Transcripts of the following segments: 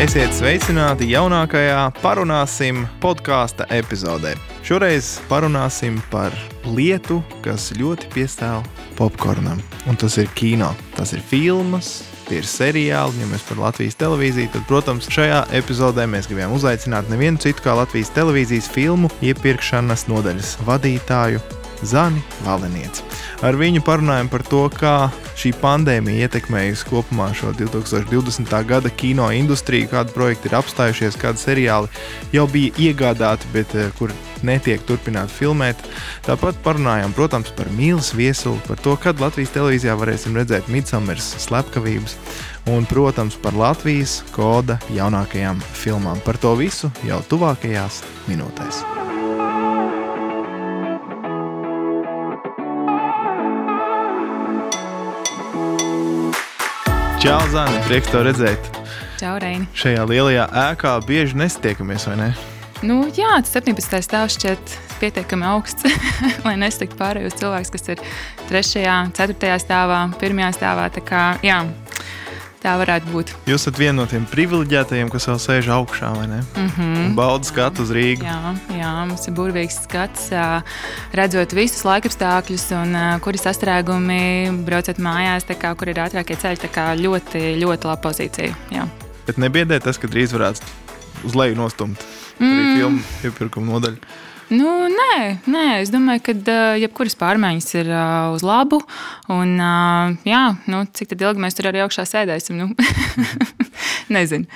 Esiet sveicināti jaunākajā parunāsim podkāstu epizodē. Šoreiz parunāsim par lietu, kas ļoti piestāv popkornam, un tas ir kino. Tas ir filmas, tie ir seriāli, ja mēs par Latvijas televīziju, tad, protams, šajā epizodē mēs gribējām uzaicināt nevienu citu kā Latvijas televīzijas filmu iepirkšanas nodaļas vadītāju Zani Valenieci. Ar viņu parunājam par to, kā šī pandēmija ietekmējusi kopumā šo 2020. gada kino industriju, kādi projekti ir apstājušies, kādi seriāli jau bija iegādāti, bet eh, kur netiek turpināti filmēt. Tāpat parunājām, protams, par mīlas viesuli, par to, kad Latvijas televīzijā varēsim redzēt Midsumers slepkavības un, protams, par Latvijas koda jaunākajām filmām. Par to visu jau tuvākajās minūtēs. Čau, Zani, prieks te redzēt. Čau, Reini. Šajā lielajā ēkā bieži nestiekamies, vai ne? Nu, jā, tas 17. stāvs šķiet pietiekami augsts, lai nestiktu pārējos cilvēkus, kas ir 3., 4. stāvā, 1. stāvā. Tā kā, jā, Tā varētu būt. Jūs esat viena no tiem privileģētajiem, kas vēl sēž augšā, vai ne? Mm -hmm. Baudas skatu uz Rīgā. Jā, jā, mums ir burvīgs skats, redzot visus laikapstākļus, un kur ir sastrēgumi, braucot mājās, kā, kur ir ātrākie ceļi. Ļoti, ļoti laba pozīcija. Jā. Bet nebiedē tas, ka drīz varētu uz leju nostumt mm. arī filmu iepirkuma nodaļu. Nu, nē, nē, es domāju, ka jebkuras pārmaiņas ir uz labu. Un, jā, nu, cik ilgi mēs tur arī augšā sēdēsim? Nu? Nezinu.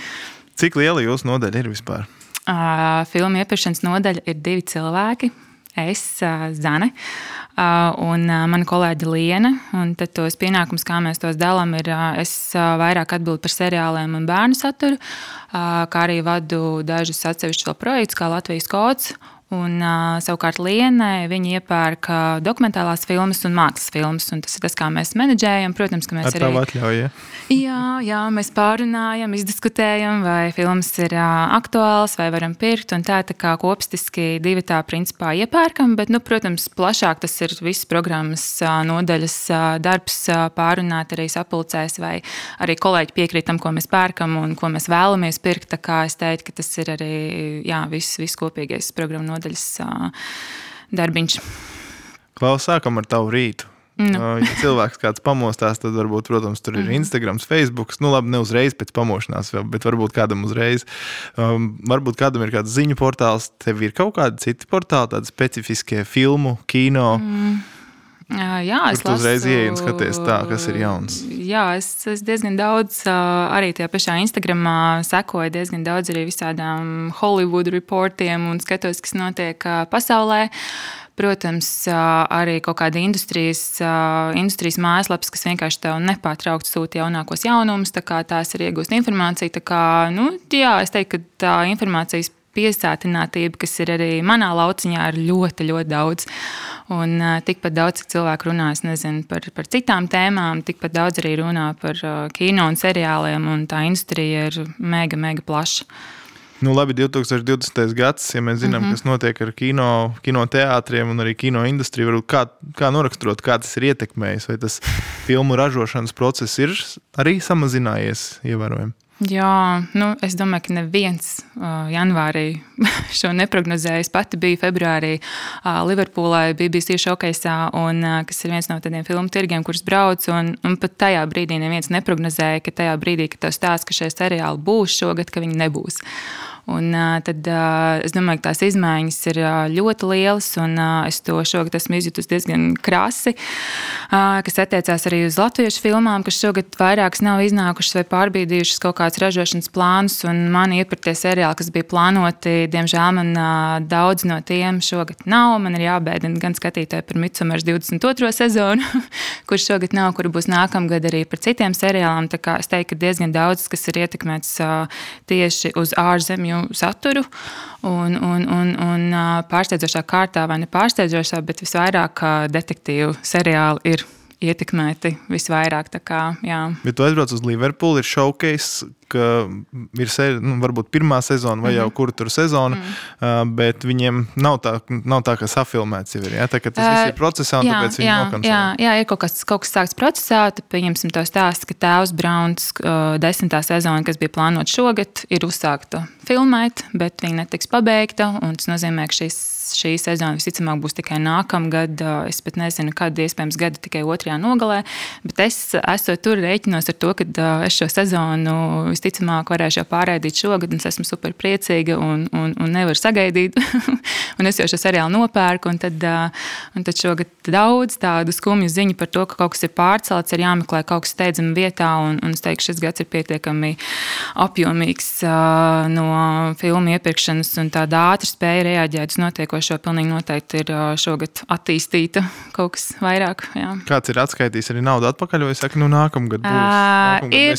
Cik liela jūsu nodaļa ir vispār? Uh, filmu iepirkšanas nodaļa ir divi cilvēki. Es, uh, Zane, uh, un mana kolēģe Liena. Tad tos pienākumus, kā mēs tos dalām, ir es vairāk atbildu par seriāliem un bērnu saturu, kā arī vadu dažus atsevišķus projektus, kā Latvijas kods Un, uh, savukārt Lienai viņa iepērk dokumentālās filmas un mākslas filmas. Un tas ir tas, kā mēs menedžējam. Protams, ka mēs Ar arī atļauja. Jā, jā, mēs pārunājam, izdiskutējam, vai filmas ir uh, aktuāls, vai varam pirkt. Tā, tā kā kopstiski divi tā principā iepērkam, bet, nu, protams, plašāk tas ir visas programmas uh, nodaļas uh, darbs, uh, pārunāt arī sapulcēs, vai arī kolēģi piekrīt tam, ko mēs pērkam un ko mēs vēlamies pirkt. Tā kā es teiktu, ka tas ir arī jā, viss, viss kopīgais programmu nodaļas darbiņš. Klaus, sākam ar tavu rītu. Nu. Ja cilvēks kāds pamostās, tad varbūt, protams, tur ir mm. Instagram, Facebook. Nu, labi, ne uzreiz pēc pamošanās, bet varbūt kādam uzreiz. Um, varbūt kādam ir kāds ziņu portāls, tev ir kaut kādi citi portāli, tādi specifiskie filmu, kino. Mm. Jā, es Tur uzreiz ieeju un skaties, tā, kas ir jauns. Jā, es, es diezgan daudz, arī tajā pašā Instagramā sekoju diezgan daudz arī visādām Hollywood reportiem un skatos, kas notiek pasaulē. Protams, arī kaut kāda industrijas, industrijas mājaslapas, kas vienkārši tev nepārtraukti sūta jaunākos jaunumus, tā kā tās ir iegūst informāciju. Tā kā, nu, jā, es teiktu, ka tā informācijas piesātinātība, kas ir arī manā lauciņā, ir ļoti, ļoti daudz. Un tikpat daudz, cik cilvēku runā nezinu, par, par citām tēmām, tikpat daudz arī runā par kino un seriāliem, un tā industrija ir mega, mega plaša. Nu, labi, 2020. gads, ja mēs zinām, mm -hmm. kas notiek ar kino, kinoteātriem un arī kino industriju, kā, kā noraksturot, kā tas ir ietekmējis, vai tas filmu ražošanas process ir arī samazinājies ievērojami? Jā, nu, es domāju, ka neviens uh, janvārī šo neprognozēja. Es pati biju februārī uh, Liverpoolē, BBC un, uh, kas ir viens no tādiem filmu tirgiem, kurus braucu. Un, un pat tajā brīdī neviens neprognozēja, ka tajā brīdī, kad tev stāsta, ka šie seriāli būs šogad, ka viņi nebūs. Un, tad es domāju, ka tās izmaiņas ir ļoti lielas, un es to šogad esmu izjutusi diezgan krasi, kas attiecās arī uz latviešu filmām, kas šogad vairākas nav iznākušas vai pārbīdījušas kaut kādus ražošanas plānus, un mani iepirktie seriāli, kas bija plānoti, diemžēl man daudz no tiem šogad nav. Man ir jābēdina gan skatītāji par Midsumers 22. sezonu, kurš šogad nav, kur būs nākamgad arī par citiem seriāliem. Es teiktu, ka diezgan daudz, kas ir ietekmēts tieši uz ārzemju viņu saturu. Un, un, un, un pārsteidzošā kārtā, vai ne pārsteidzošā, bet visvairāk detektīvu seriāli ir ietekmēti visvairāk. Kā, jā. Bet tu aizbrauc uz Liverpoolu, ir showcase. ka ir seri, nu, varbūt pirmā sezona vai mm -hmm. jau kur tur sezona, mm -hmm. bet viņiem nav tā, nav tā ka safilmēts jau ir. Ja? Tā, tas uh, viss ir procesā, un jā, tāpēc viņi nokancelē. Jā, jā, ir kaut kas, kaut kas sāks procesā, tad pieņemsim to stāstu, ka tēvs Brauns uh, desmitā sezona, kas bija plānota šogad, ir uzsākta filmēt, bet viņa netiks pabeigta, un tas nozīmē, ka šīs šī sezona visticamāk būs tikai nākamgad. Es pat nezinu, kad iespējams gada tikai otrajā nogalē. Bet es esmu tur rēķinos ar to, ka es šo sezonu visticamāk varēšu jau pārraidīt šogad. Es esmu super priecīga un, un, un nevaru sagaidīt. un es jau šo seriālu nopērku. Un tad, un tad šogad daudz tādu skumju ziņu par to, ka kaut kas ir pārcelts, ir jāmeklē kaut kas steidzami vietā. Un, un es teiktu, šis gads ir pietiekami apjomīgs no filmu iepirkšanas un tāda ātra spēja reaģēt uz notiekošo nākošo pilnīgi noteikti ir šogad attīstīta kaut kas vairāk. Jā. Kāds ir atskaitījis arī naudu atpakaļ, vai saka, nu nākamgad būs? Nākamgad ir,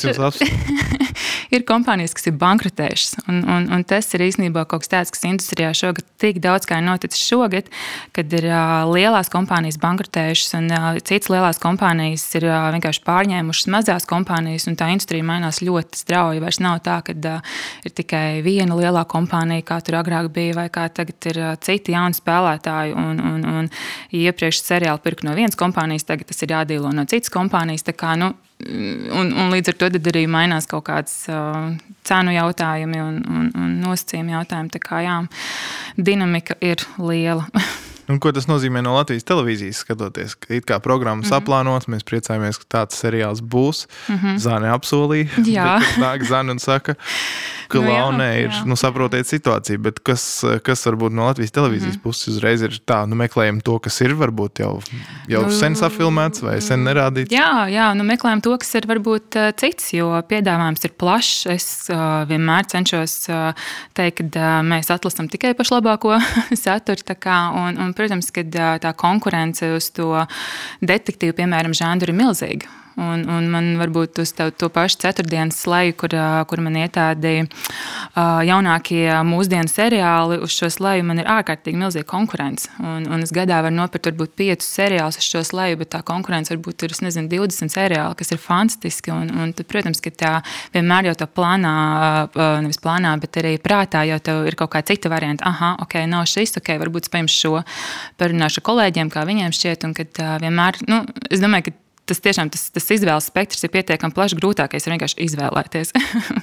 ir kompānijas, kas ir bankrotējušas. Un, un, un tas ir īstenībā kaut kas tāds, kas industrijā šogad tik daudz kā ir noticis šogad, kad ir uh, lielās kompānijas bankrotējušas un uh, citas lielās kompānijas ir uh, vienkārši pārņēmušas mazās kompānijas. Tā industrija mainās ļoti strauji. Vairs nav tā, ka uh, ir tikai viena lielā kompānija, kā tur agrāk bija, vai kā tagad ir uh, citi jauni spēlētāji. Un, un, un iepriekš seriāli pirka no vienas kompānijas, tagad tas ir jādīlo no citas kompānijas. Tā kā, nu, Un, un līdz ar to arī mainās kaut kādas uh, cenu jautājumi un, un, un nosacījumi jautājumi. Tā kā jā, dinamika ir liela. Un ko tas nozīmē no Latvijas televīzijas skatoties? It kā programmas mm -hmm. aplānots, mēs priecājamies, ka tāds seriāls būs. Mm -hmm. Zāne apsolīja. Jā, nāk Zāne un saka, ka nu, Launē ir, jā. nu, saprotiet situāciju, bet kas, kas varbūt no Latvijas televīzijas mm -hmm. puses uzreiz ir tā, nu, meklējam to, kas ir varbūt jau, jau nu, sen safilmēts vai sen nerādīts. Jā, jā, nu, meklējam to, kas ir varbūt uh, cits, jo piedāvājums ir plašs. Es uh, vienmēr cenšos uh, teikt, ka uh, mēs atlasam tikai pašlabāko saturu, kā, un, un protams, ka tā konkurence uz to detektīvu, piemēram, žanru ir milzīga. Un, un man varbūt uz to, to pašu ceturtdienas slēju, kur, kur man ir tādi jaunākie mūsdienu seriāli, uz šo slēju man ir ārkārtīgi milzīga konkurence. Un, un es gadā varu nopirkt varbūt piecus seriālus uz šo slēju, bet tā konkurence varbūt ir nezinu, 20 seriāli, kas ir fantastiski. Un, un tad, protams, ka tā vienmēr jau tā plānā, nevis plānā, bet arī prātā jau tev ir kaut kā cita varianta. Aha, ok, nav šis, ok, varbūt spējams šo parunāšu ar kolēģiem, kā viņiem šķiet. Un kad vienmēr, nu, es domāju, ka tas tiešām tas, tas izvēles spektrs ir pietiekami plašs. Grūtākais ir vienkārši izvēlēties.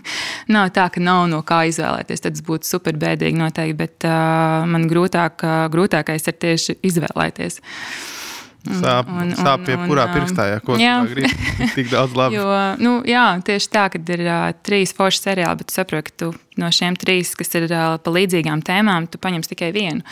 nav tā, ka nav no kā izvēlēties. Tas būtu super bēdīgi noteikti, bet uh, man grūtāk, uh, grūtākais ir tieši izvēlēties. Sāp, un, un, sāp pie kurā un, pirkstā, ja ko gribi. Tik daudz labi. jo, nu, jā, tieši tā, kad ir uh, trīs forši seriāli, bet saprotu, ka tu no šiem trīs, kas ir uh, pa līdzīgām tēmām, tu paņemsi tikai vienu.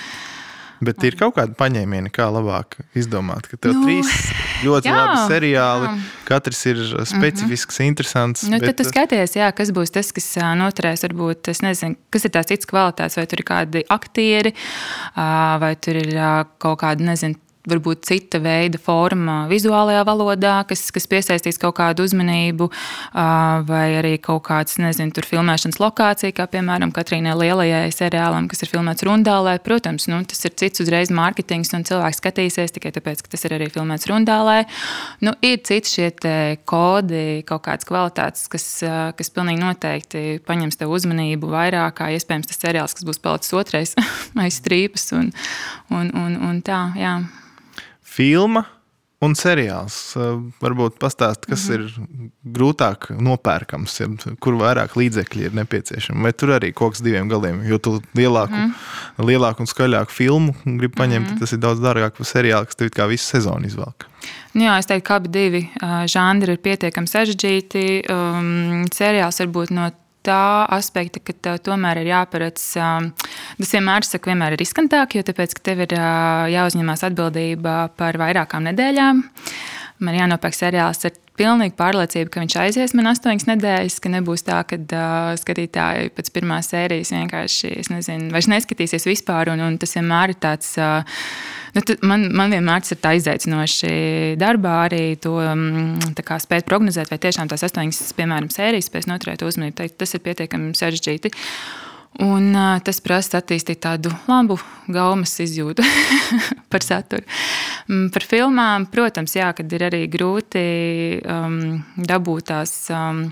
Bet ir kaut kāda paņēmiena, kā labāk izdomāt, ka tev nu, trīs ļoti jā, labi seriāli, jā. katrs ir specifisks, mm -hmm. interesants. Nu, bet... Tad tu skaties, jā, kas būs tas, kas noturēs, varbūt, nezinu, kas ir tās cits kvalitātes, vai tur ir kādi aktieri, vai tur ir kaut kāda, nezinu, varbūt cita veida forma vizuālajā valodā, kas, kas piesaistīs kaut kādu uzmanību, vai arī kaut kāds, nezinu, tur filmēšanas lokācija, kā piemēram Katrīnai lielajai seriālam, kas ir filmēts Rundālē. Protams, nu, tas ir cits uzreiz mārketings, un cilvēks skatīsies tikai tāpēc, ka tas ir arī filmēts Rundālē. Nu, ir citi šie kodi, kaut kādas kvalitātes, kas, kas pilnīgi noteikti paņems tev uzmanību vairāk, kā iespējams tas seriāls, kas būs palicis otrais aiz strīpas un, un, un, un tā. Jā filma un seriāls. Eh, varbūt pastāst, kas mm -hmm. ir grūtāk nopērkams, ja, kur vairāk līdzekļu ir nepieciešami. Vai tur arī kas diviem galiem, jo tu lielāku, mm -hmm. lielāku un skaļāku filmu gribi paņemt, mm -hmm. tas ir daudz dārgāk par seriālu, kas tev kā visu sezonu izvelk. Nu jā, es teiktu, ka abi divi uh, žanri ir pietiekami sarežģīti. Um, seriāls varbūt no tā aspekta, ka tev tomēr ir jāparedz. Tas vienmēr, saku, vienmēr ir riskantāk, jo tāpēc, tev ir jāuzņemās atbildība par vairākām nedēļām. Man jānopērk seriāls ar pilnīgi pārliecību, ka viņš aizies man astoņas nedēļas, ka nebūs tā, ka uh, skatītāji pēc pirmās sērijas vienkārši, nezinu, vairs neskatīsies vispār, un, un tas vienmēr ir tāds. Uh, Nu, man, man vienmēr tas ir izaicinoši darbā arī to um, spēt prognozēt, vai tiešām tās astoņas, piemēram, sērijas spēs noturēt uzmanību. Tas ir pietiekami sarežģīti. Un, uh, tas prasa attīstīt tādu labu gaumas izjūtu par saturu. Um, par filmām, protams, jā, kad ir arī grūti um, dabūt tās. Um,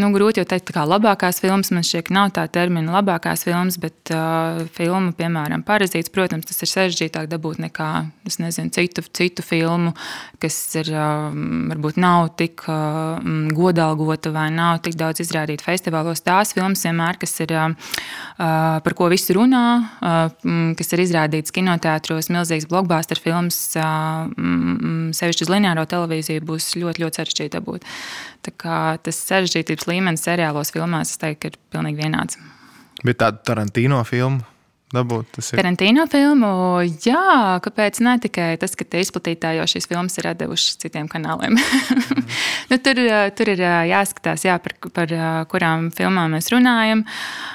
nu, grūti jau teikt, kā labākās filmas. Man šķiet, nav tā termina labākās filmas, bet uh, filma, piemēram, Parazīts, protams, tas ir sarežģītāk dabūt nekā nezinu, citu, citu filmu, kas ir, uh, varbūt nav tik uh, godalgota vai nav tik daudz izrādīta festivālos. Tās filmas vienmēr, kas ir, uh, par ko visi runā, uh, kas ir izrādītas kinoteātros, milzīgs blockbuster filmas, uh, sevišķi uz lineāro televīziju, būs ļoti, ļoti sarežģīti dabūt. Tas sarežģītības līmenis seriālos, filmās, es teiktu, ir pilnīgi vienāds. Bet tādu Tarantino filmu dabūt. Tarantīno filmu, jā, kāpēc ne tikai tas, ka tie izplatītāji jau šīs filmas ir devušas citiem kanāliem. mm. nu, tur, tur ir jāskatās, jā, par, par kurām filmām mēs runājam.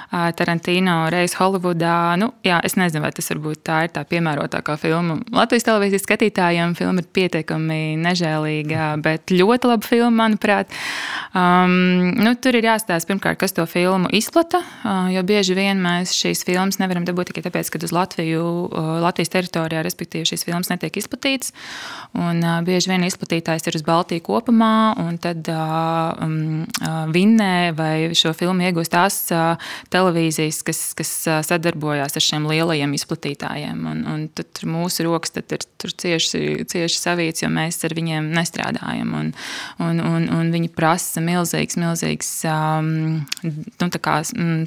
Tarantīno reizes Holivudā. Nu, jā, es nezinu, vai tas varbūt tā ir tā piemērotākā filma. Latvijas televīzijas skatītājiem filma ir pietiekami nežēlīga, bet ļoti laba filma, manuprāt. Um, nu, tur ir jāstāsta pirmkārt, kas to filmu izplata, jo bieži vien mēs šīs filmas nevaram dabūt tikai tāpēc, ka uz Latviju, Latvijas teritorijā, respektīvi, šīs filmas netiek izplatītas. Un, uh, bieži vien izplatītājs ir uz Baltiju kopumā, un tad uh, um, vinnē vai šo filmu iegūst tās uh, televīzijas, kas, kas uh, sadarbojās ar šiem lielajiem izplatītājiem. Un, un tad mūsu rokas tad ir cieši, cieši savīts, jo mēs ar viņiem nestrādājam. Un, un, un, un viņi prasa milzīgs, milzīgs um, nu, kā,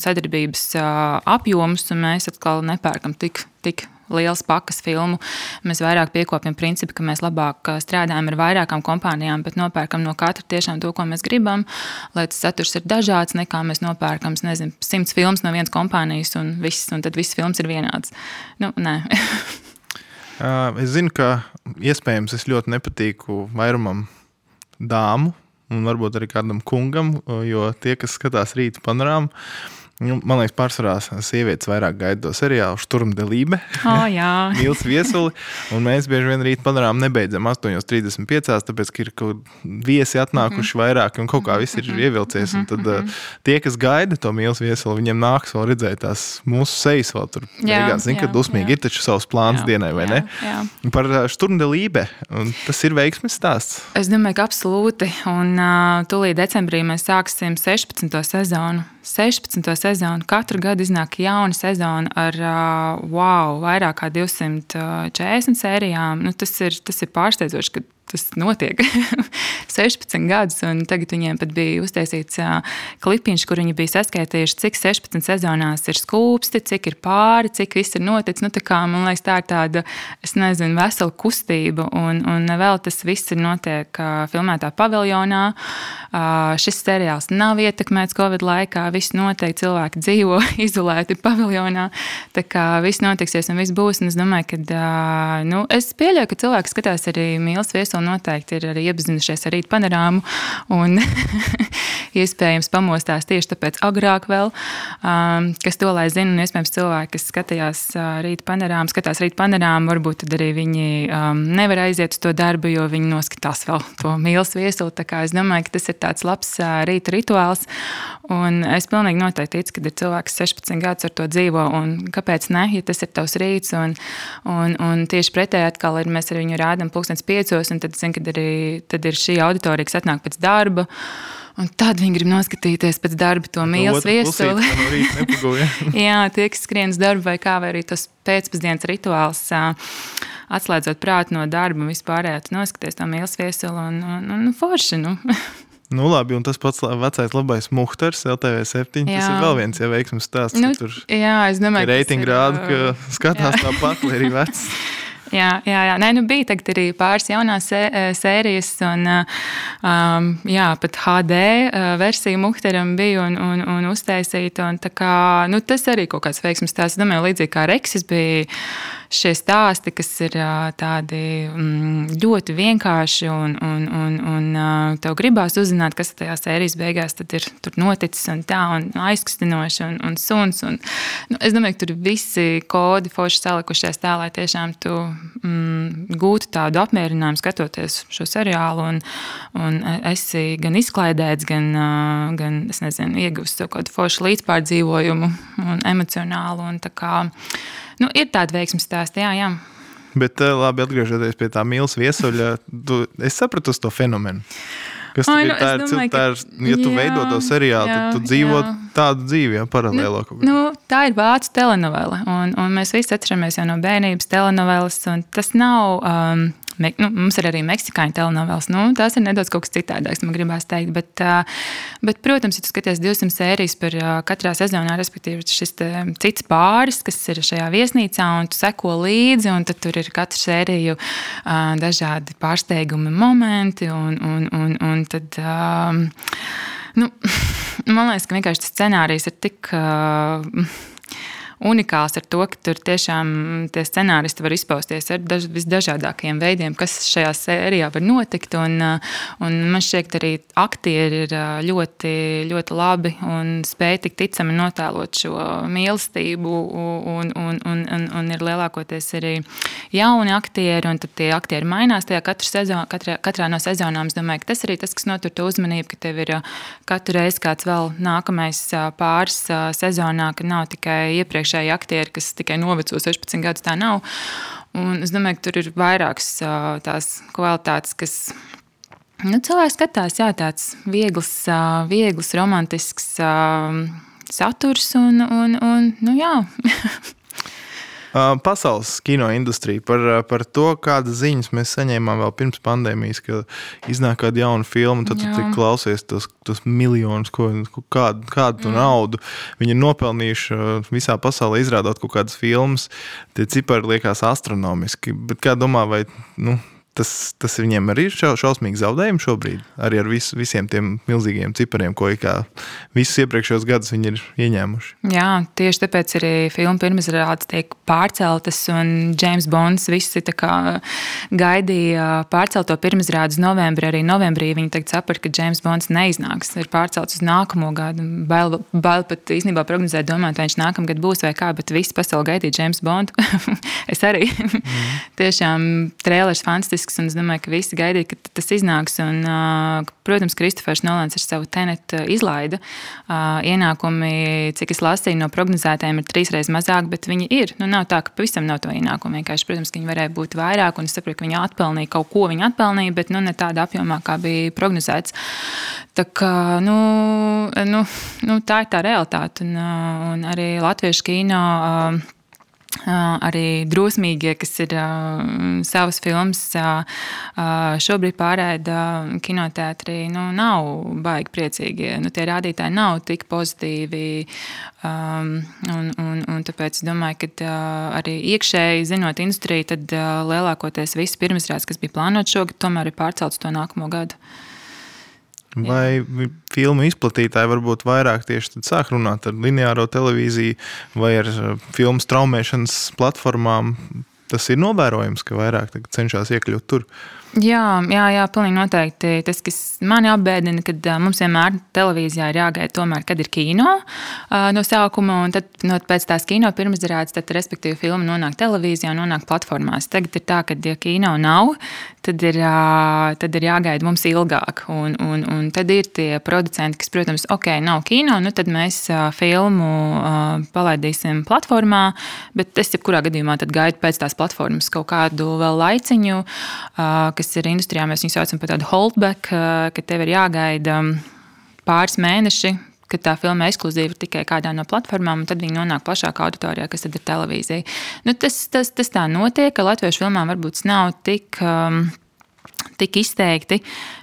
sadarbības uh, apjoms, un mēs atkal nepērkam tik, tik liels pakas filmu. Mēs vairāk piekopjam principu, ka mēs labāk strādājam ar vairākām kompānijām, bet nopērkam no katra tiešām to, ko mēs gribam, lai tas saturs ir dažāds, nekā mēs nopērkam, nezinu, simts filmas no vienas kompānijas un viss, un tad viss films ir vienāds. Nu, nē. es zinu, ka iespējams es ļoti nepatīku vairumam dāmu, un varbūt arī kādam kungam, jo tie, kas skatās rīta panorāmu, Nu, man liekas, pārsvarā sievietes vairāk gaida to seriālu Sturmdelībe. Oh, jā, Mīls viesuli. Un mēs bieži vien rīt padarām nebeidzam 8.35, tāpēc, ka ir kaut viesi atnākuši mm -hmm. vairāk un kaut kā viss ir mm -hmm. ievilcies. Tad mm -hmm. tie, kas gaida to mīls viesuli, viņiem nāks vēl redzēt tās mūsu sejas vēl tur. Jā, Zin, ka dusmīgi ir taču savs plāns jā, dienai, vai jā, ne? Jā. Par Sturmdelībe. Tas ir veiksmes stāsts. Es domāju, ka absolūti. Un uh, tūlīt decembrī mēs sāksim 16. sezonu. 16. sezonu. Katru gadu iznāk jauna sezona ar wow, vairāk kā 240 sērijām. Nu, tas, ir, tas ir pārsteidzoši, ka tas notiek 16 gadus. Tagad viņiem pat bija uztaisīts klipiņš, kur viņi bija saskaitījuši, cik 16 sezonās ir skūpsti, cik ir pāri, cik viss ir noticis. Nu, kā, man liekas, tā ir tāda, es nezinu, vesela kustība. Un, un vēl tas viss ir notiek filmētā paviljonā. Šis seriāls nav ietekmēts Covid laikā. Viss notiek, cilvēki dzīvo izolēti paviljonā. Tā kā viss notiksies un viss būs. Un es domāju, ka nu, es pieļauju, ka cilvēki skatās arī mīlas viesu un noteikti ir arī iepazinušies ar rīta panorāmu. Un iespējams, pamostās tieši tāpēc agrāk, vēl, um, kas to lai zina. Un iespējams, cilvēki, kas skatījās uh, rīta panorāmu, skatās rīta panorāmu, varbūt tad arī viņi um, nevar aiziet uz to darbu, jo viņi noskatās vēl to mīlestības viesuli. Es domāju, ka tas ir tāds labs uh, rīta rituāls. Un es pilnīgi noteikti ticu, ka ir cilvēks 16 gadus ar to dzīvo. Kāpēc ne? Ja tas ir tavs rīts, un, un, un tieši pretēji atkal ir, mēs ar viņu rādām pulkstenes piecos, un tad zin, kad arī, tad ir šī auditorija, kas atnāk pēc darba. Un tad viņi grib noskatīties pēc darba to mīlestības viesuli. Jā, tie, kas skrien uz darbu, vai kā, vai arī tas pēcpusdienas rituāls, atslēdzot prātu no darba, vispārējā noskaties to mīlestības viesuli un, un, un, un forši. Nu. Nu, labi, un tas pats vecais labais muhters, LTV7. Jā. Tas ir vēl viens ja veiksmīgs stāsts. Nu, tur jā, es domāju, ka reitingi rāda, ka skatās tāpat, lai arī vecs. Jā, jā, jā. Nē, nu bija arī pāris jaunās sērijas, un um, jā, pat HD versija Muhteram bija un, un, un uztaisīta. Un kā, nu, tas arī kaut kāds veiksmīgs stāsts. Domāju, līdzīgi kā Reksis bija šie stāsti, kas ir tādi mm, ļoti vienkārši, un, un, un, un tev gribās uzzināt, kas tajā sērijas beigās ir noticis, un tā, un aizkustinoši, un, un suns. Un, nu, es domāju, ka tur visi kodi forši salikušies tā, lai tiešām tu mm, gūtu tādu apmierinājumu skatoties šo seriālu, un, un esi gan izklaidēts, gan, gan nezinu, iegūst kaut kādu foršu līdzpārdzīvojumu un emocionālu. Un nu, ir tāda veiksmīga stāsta, jā, jā. Bet, labi, atgriežoties pie tā mīlestības viesuļa, tu, es sapratu to fenomenu. Kas Ai, nu, tā? Ir, domāju, tā ir, ja tu jā, veido to seriālu, jā, tad tu dzīvo jā. tādu dzīvi, jau paralēlo. Nu, nu, tā ir vācu telenovela, un, un mēs visi atceramies jau no bērnības telenovelas, un tas nav. Um, Me, nu, mums ir arī meksikāņu telenovēlas. Nu, tās ir nedaudz kaut kas citādāks, man gribās teikt. Bet, bet, protams, ja tu skaties 200 sērijas par katrā sezonā, respektīvi, šis cits pāris, kas ir šajā viesnīcā, un tu seko līdzi, un tur ir katra sērija dažādi pārsteigumi momenti. Un, un, un, un tad, nu, man liekas, ka vienkārši tas scenārijs ir tik. Uh, unikāls ar to, ka tur tiešām tie scenāristi var izpausties ar daž, visdažādākajiem veidiem, kas šajā sērijā var notikt. Un, un man šķiet, arī aktieri ir ļoti, ļoti labi un spēj tik ticami notēlot šo mīlestību. Un, un, un, un, un ir lielākoties arī jauni aktieri, un tie aktieri mainās tajā sezon, katrā, katrā no sezonām. Es domāju, ka tas arī tas, kas notur to uzmanību, ka tev ir katru reizi kāds vēl nākamais pāris sezonā, ka nav tikai iepriekš iepriekšēji aktieri, kas tikai noveco 16 gadus, tā nav. Un es domāju, ka tur ir vairākas tās kvalitātes, kas nu, cilvēks skatās, jā, tāds viegls, viegls romantisks saturs un, un, un nu, jā. pasaules kino industriju, par, par to, kādas ziņas mēs saņēmām vēl pirms pandēmijas, ka iznāk kāda jauna filma, tad Jā. tu klausies tos, tos miljonus, ko, kādu, kādu mm. naudu viņi ir nopelnījuši visā pasaulē, izrādot kaut kādas filmas. Tie cipari liekas astronomiski. Bet kā domā, vai nu, Tas, tas viņiem arī ir šausmīgi zaudējumi šobrīd. Arī ar vis, visiem tiem milzīgiem cipariem, ko visus iepriekšējos gadus viņi ir ieņēmuši. Jā, tieši tāpēc arī filmu pirmizrādes tiek pārceltas, un James Bonds visi gaidīja pārcelto pirmizrādes novembrī. Arī novembrī viņi tagad saprata, ka James Bonds neiznāks. Ir pārcelts uz nākamo gadu. Bail, bail pat īstenībā prognozēt, domāt, vai viņš nākamgad būs vai kā, bet visi pasauli gaidīja James Bondu. es arī. Mm. Tiešām trēlers fantastisks fantastisks, un es domāju, ka visi gaidīja, ka tas iznāks. Un, protams, Kristofers Nolans ar savu tenetu izlaida. Ienākumi, cik es lasīju no prognozētājiem, ir trīsreiz mazāk, bet viņi ir. Nu, nav tā, ka pavisam nav to ienākumu. Vienkārši, protams, viņi varēja būt vairāk, un es saprotu, ka viņi atpelnīja kaut ko, viņi atpelnīja, bet nu, ne tādā apjomā, kā bija prognozēts. Tā, kā, nu, nu, nu, tā ir tā realitāte. Un, un arī latviešu kino. Uh, arī drosmīgie, kas ir savas filmas, šobrīd pārēda kinoteātrī, nu, nav baigi priecīgi. Nu, tie rādītāji nav tik pozitīvi. Um, un, un, un tāpēc es domāju, ka uh, arī iekšēji zinot industriju, tad uh, lielākoties viss pirmsrādes, kas bija plānots šogad, tomēr ir pārcelts to nākamo gadu. Vai Jā. filmu izplatītāji varbūt vairāk tieši sāk runāt ar lineāro televīziju vai ar uh, filmu straumēšanas platformām? Tas ir novērojams, ka vairāk cenšas iekļūt tur. Jā, jā, jā, pilnīgi noteikti. Tas, kas mani apbēdina, kad mums vienmēr televīzijā ir jāgaida, tomēr, kad ir kino no sākuma, un tad no, pēc tās kino pirmsdarādes, tad, respektīvi, filma nonāk televīzijā, nonāk platformās. Tagad ir tā, ka, ja kino nav, tad ir, tad ir jāgaida mums ilgāk. Un, un, un tad ir tie producenti, kas, protams, ok, nav kino, nu tad mēs filmu palaidīsim platformā, bet es jebkurā gadījumā gaidu pēc tās platformas kaut kādu vēl laiciņu. Kas ir industrijā, mēs viņu saucam par tādu holdback, ka tev ir jāgaida pāris mēneši, kad tā filma ekskluzīva ir tikai kādā no platformām, un tad viņi nonāk plašākā auditorijā, kas ir televīzija. Nu, tas, tas, tas tā notiek, ka latviešu filmām varbūt nav tik. Um, tik izteikti,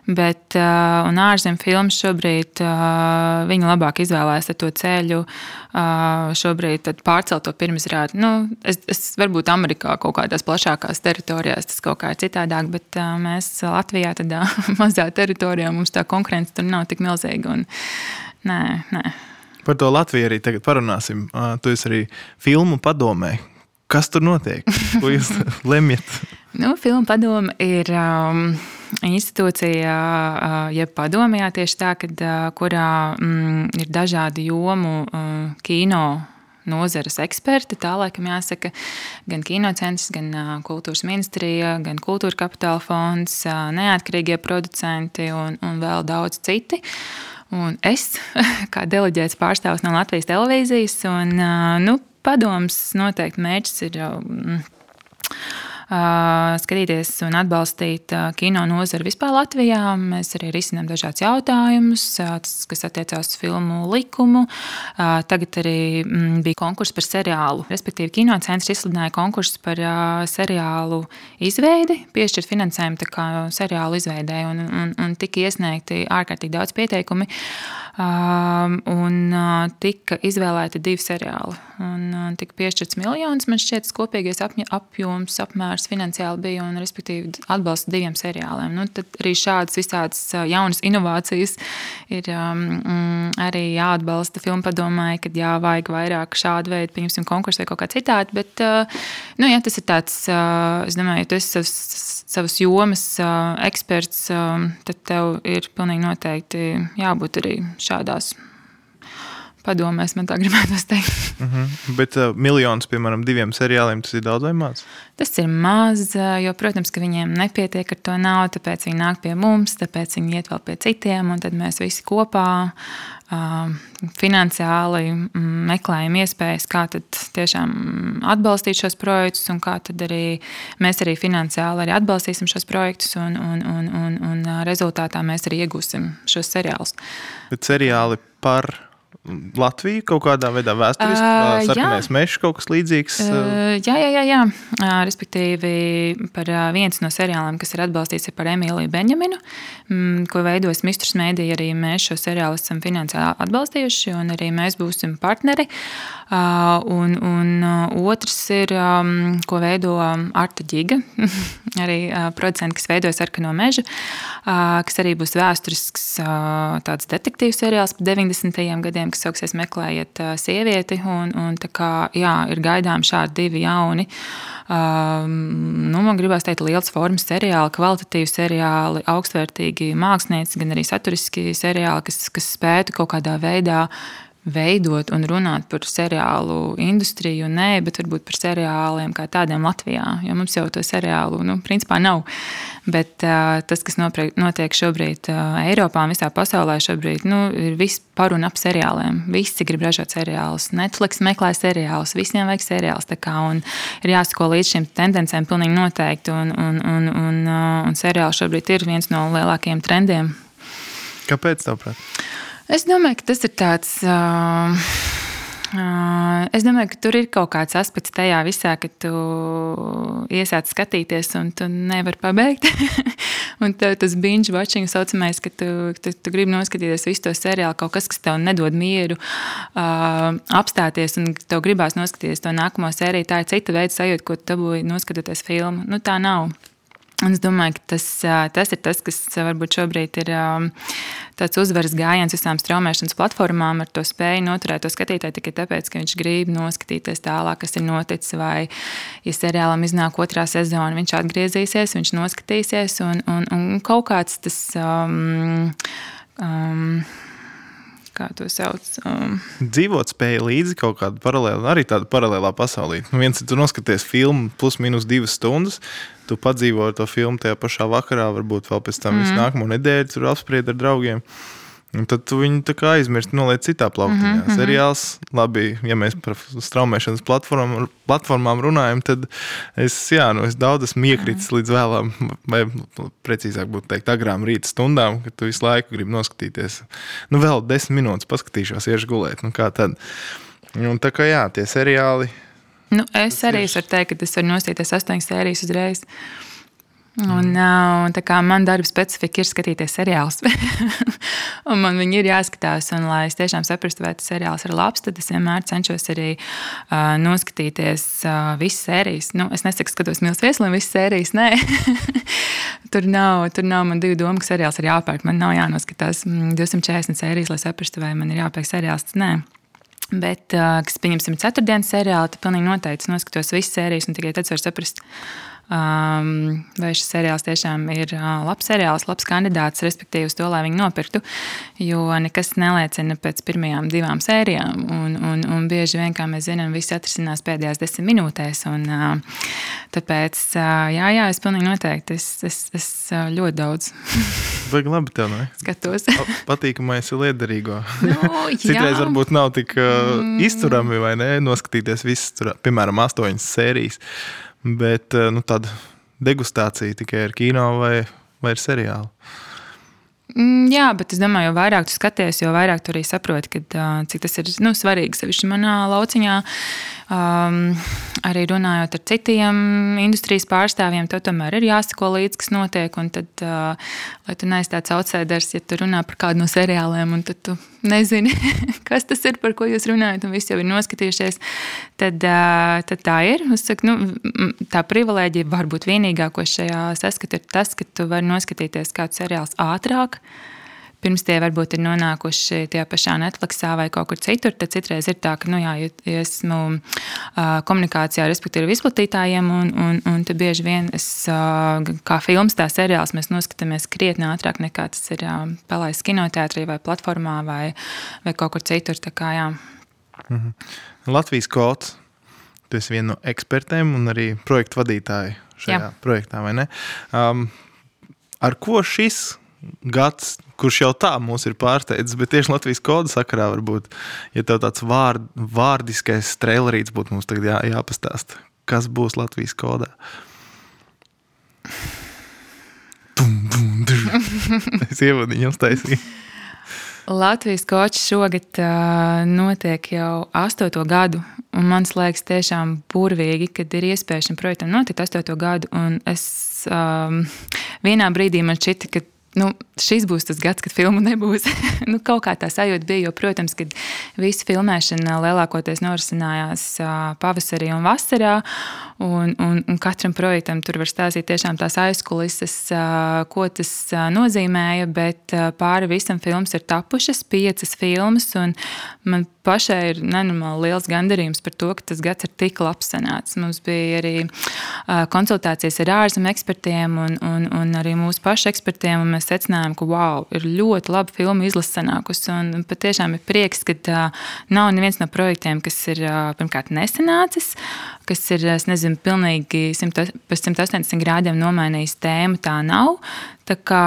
bet uh, ārzemju filmas šobrīd uh, viņi labāk izvēlēs to ceļu, uh, šobrīd pārcelt to pirmizrādi. Nu, es, es varbūt Amerikā kaut kādās plašākās teritorijās tas kaut kā ir citādāk, bet uh, mēs Latvijā tādā mazā teritorijā mums tā konkurence tur nav tik milzīga. Un, nē, nē. Par to Latviju arī tagad parunāsim. Uh, tu esi arī filmu padomē. Kas tur notiek? Ko jūs lemjat? Nu, Filmu padome ir um, institūcija, uh, jeb padomjā tieši tā, kad, uh, kurā mm, ir dažādi jomu uh, kino nozares eksperti. Tā laikam jāsaka, gan kinocentrs, gan uh, kultūras ministrija, gan kultūra kapitāla fonds, uh, neatkarīgie producenti un, un vēl daudz citi. Un es, kā deleģēts pārstāvis no Latvijas televīzijas, un uh, nu, padoms noteikti mērķis ir. Uh, skatīties un atbalstīt kino nozari vispār Latvijā. Mēs arī risinām dažādus jautājumus, kas attiecās uz filmu likumu. Tagad arī mm, bija konkurss par seriālu. Respektīvi, kinocentrs izsludināja konkursu par seriālu izveidi, piešķirt finansējumu seriālu izveidē, un, un, un tika iesniegti ārkārtīgi daudz pieteikumu. Un tika izvēlēti divi seriāli. Un tika piešķirts miljonus. Man šķiet, kopīgais apjoms, apmērs finansiāli bija un, respektīvi, atbalsts diviem seriāliem. Nu, tad arī šādas visādas jaunas inovācijas ir um, arī jāatbalsta filmu padomāji, kad jā, vajag vairāk šādu veidu, pieņemsim, konkursu vai kaut kā citādi. Bet, uh, nu, ja tas ir tāds, uh, es domāju, ja tu esi savs, savas jomas uh, eksperts, uh, tad tev ir pilnīgi noteikti jābūt arī šādās padomēs, man tā gribētu teikt. uh mhm. -huh. Bet uh, miljonus, piemēram, diviem seriāliem, tas ir daudz vai maz? Tas ir maz, uh, jo, protams, ka viņiem nepietiek ar to naudu, tāpēc viņi nāk pie mums, tāpēc viņi iet vēl pie citiem, un tad mēs visi kopā finansiāli mm, meklējam iespējas, kā tiešām atbalstīt šos projektus, un kā arī mēs arī finansiāli arī atbalstīsim šos projektus, un, un, un, un, un uh, rezultātā mēs arī iegūsim šos seriālus. Bet seriāli par Latviju kaut kādā veidā vēsturiski, uh, sarkanais mežs, kaut kas līdzīgs? Uh, jā, jā, jā, jā. Uh, respektīvi, par uh, viens no seriāliem, kas ir atbalstīts ir par Emīliju Benjaminu, mm, ko veidos Mistrus Mēdī, arī mēs šo seriālu esam finansiāli atbalstījuši, un arī mēs būsim partneri. Uh, un, un uh, otrs ir, um, ko veido Arta Giga, arī uh, producents, kas veido Sarkano mežu, uh, kas arī būs vēsturisks uh, tāds detektīvu seriāls par 90. gadiem, kas sauksies Meklējiet sievieti. Un, un kā, jā, ir gaidām šādi divi jauni. Um, nu, man gribās teikt, liels formas seriāli, kvalitatīvi seriāli, augstvērtīgi mākslinieci, gan arī saturiski seriāli, kas, kas spētu kaut kādā veidā veidot un runāt par seriālu industriju, nē, bet varbūt par seriāliem kā tādiem Latvijā. Jo mums jau to seriālu nu, principā nav. Bet uh, tas, kas notiek šobrīd uh, Eiropā un visā pasaulē, šobrīd, nu, ir viss par un ap seriāliem. Visi grib ražot seriālus. Netflix meklē seriālus, visiem vajag seriālus. Kā, ir jāsako līdz šīm tendencēm pilnīgi noteikti. Un, un, un, un, uh, un seriāli šobrīd ir viens no lielākajiem trendiem. Kāpēc? Tavuprāt? Es domāju, ka tas ir tāds. Uh, uh, es domāju, ka tur ir kaut kāds aspekts tajā visā, ka tu iesāc skatīties un tu nevari pabeigt. un tev tas binge watching saucamais, ka tu, tu, tu gribi noskatīties visu to seriālu, kaut kas, kas tev nedod mieru, uh, apstāties un tev gribās noskatīties to nākamo sēriju. Tā ir cita veida sajūta, ko tu dabūji noskatoties filmu. Nu, tā nav. Un es domāju, ka tas, tas ir tas, kas varbūt šobrīd ir tāds uzvaras gājiens visām straumēšanas platformām, ar to spēju noturēt to skatītāju tikai tāpēc, ka viņš grib noskatīties tālāk, kas ir noticis. Vai, ja seriālam iznāk otrā sezona, viņš atgriezīsies, viņš noskatīsies un, un, un kaut kāds tas. Um, um, kā to sauc. Um. Dzīvot spēja līdzi kaut kāda paralēla, arī tāda paralēlā pasaulē. Nu, viens ir tu noskaties filmu plus minus divas stundas, tu padzīvo to filmu tajā pašā vakarā, varbūt vēl pēc tam mm. visu nākamo nedēļu tur apspried ar draugiem. Un tad tu viņu aizmirsti, noliec citā plauktiņā. Mm -hmm. Seriāls, labi, ja mēs par straumēšanas platformām, platformām runājam, tad es, jā, nu, es daudz esmu iekritis mm. līdz vēlām, vai precīzāk būtu teikt, agrām rīta stundām, kad tu visu laiku gribi noskatīties. Nu, vēl desmit minūtes paskatīšos, iešu gulēt. Nu, kā tad? Un tā kā jā, tie seriāli. Nu, es arī varu teikt, ka es varu nostīties astoņas sērijas uzreiz. Un, un tā kā man darba specifika ir skatīties seriālus, un man viņi ir jāskatās, un lai es tiešām saprastu, vai tas seriāls ir labs, tad es vienmēr cenšos arī uh, noskatīties uh, visas sērijas. Nu, es nesaku, skatos mīlestības viesliem, visas sērijas, nē. tur, nav, tur nav man divu domu, ka seriāls ir jāpērk. Man nav jānoskatās 240 mm, sērijas, lai saprastu, vai man ir jāpērk seriāls. Nē. Bet, kas, pieņemsim, ceturtdienas seriālu, tad pilnīgi noteikti noskatos visas sērijas, un tikai tad var saprast, Um, vai šis seriāls tiešām ir uh, labs seriāls, labs kandidāts, respektīvi, uz to, lai viņu nopirktu. Jo nekas neliecina pēc pirmajām divām sērijām. Un, un, un bieži vien, kā mēs zinām, viss atrisinās pēdējās desmit minūtēs. Un, uh, tāpēc, uh, jā, jā, es pilnīgi noteikti es, es, es ļoti daudz. Vajag labi tev, ne? Skatos. Patīkamais ir liederīgo. Nu, Citreiz varbūt nav tik uh, izturami vai ne, noskatīties visas, piemēram, astoņas sērijas. Bet nu, tāda degustācija tikai ar kino vai, vai ar seriālu. Mm, jā, bet es domāju, jo vairāk tu skaties, jo vairāk tu arī saproti, kad, cik tas ir nu, svarīgi. Sevišķi manā lauciņā, um, arī runājot ar citiem industrijas pārstāvjiem, tev tomēr ir jāsako līdzi, kas notiek. Un tad, uh, lai tu neesi tāds outsideris, ja tu runā par kādu no seriāliem, un tu nezini, kas tas ir, par ko jūs runājat, un visi jau ir noskatījušies, tad, tad tā ir. Saku, nu, tā privilēģija varbūt vienīgā, ko šajā saskatu, ir tas, ka tu vari noskatīties kādu seriālu ātrāk. Pirms tie varbūt ir nonākuši tajā pašā Netflixā vai kaut kur citur, tad citreiz ir tā, ka, nu, jā, esmu komunikācijā ar respektīvi izplatītājiem, un, un, un tad bieži vien es, kā filmas, tā seriāls, mēs noskatāmies krietni ātrāk nekā tas ir palaists kinoteātrī vai platformā vai, vai kaut kur citur. Kā, jā. mhm. Latvijas kods. Tu esi viena no ekspertēm un arī projektu vadītāja šajā jā. projektā, vai ne? Um, ar ko šis gads, kurš jau tā mūs ir pārsteidzis, bet tieši Latvijas kodu sakarā varbūt, ja tev tāds vārd, vārdiskais trailerīts būtu mums tagad jā, jāpastāsta, kas būs Latvijas kodā. Tum, tum, es ievadiņu uztaisīju. Latvijas kočs šogad uh, notiek jau astoto gadu, un man liekas, tiešām burvīgi, kad ir iespēja šim projektam notikt astoto gadu. Es um, vienā brīdī man šķita, ka nu, šis būs tas gads, kad filmu nebūs. nu, kaut kā tā sajūta bija, jo, protams, kad visa filmēšana lielākoties norisinājās pavasarī un vasarā. Un, un, un katram projektam tur var stāstīt tiešām tās aizkulises, ko tas nozīmēja. Bet pāri visam filmas ir tapušas, piecas filmas. Man pašai ir nenormāli liels gandarījums par to, ka tas gads ir tik labs sanācis. Mums bija arī konsultācijas ar ārzemju ekspertiem un, un, un arī mūsu pašu ekspertiem. Mēs secinājām, ka wow, ir ļoti laba filmu izlase sanākusi. Un patiešām ir prieks, ka uh, nav neviens no projektiem, kas ir pirmkārt nesanācis, kas ir, es nezinu, pilnīgi 100, pēc 180 grādiem nomainījis tēmu. Tā nav. Tā, kā,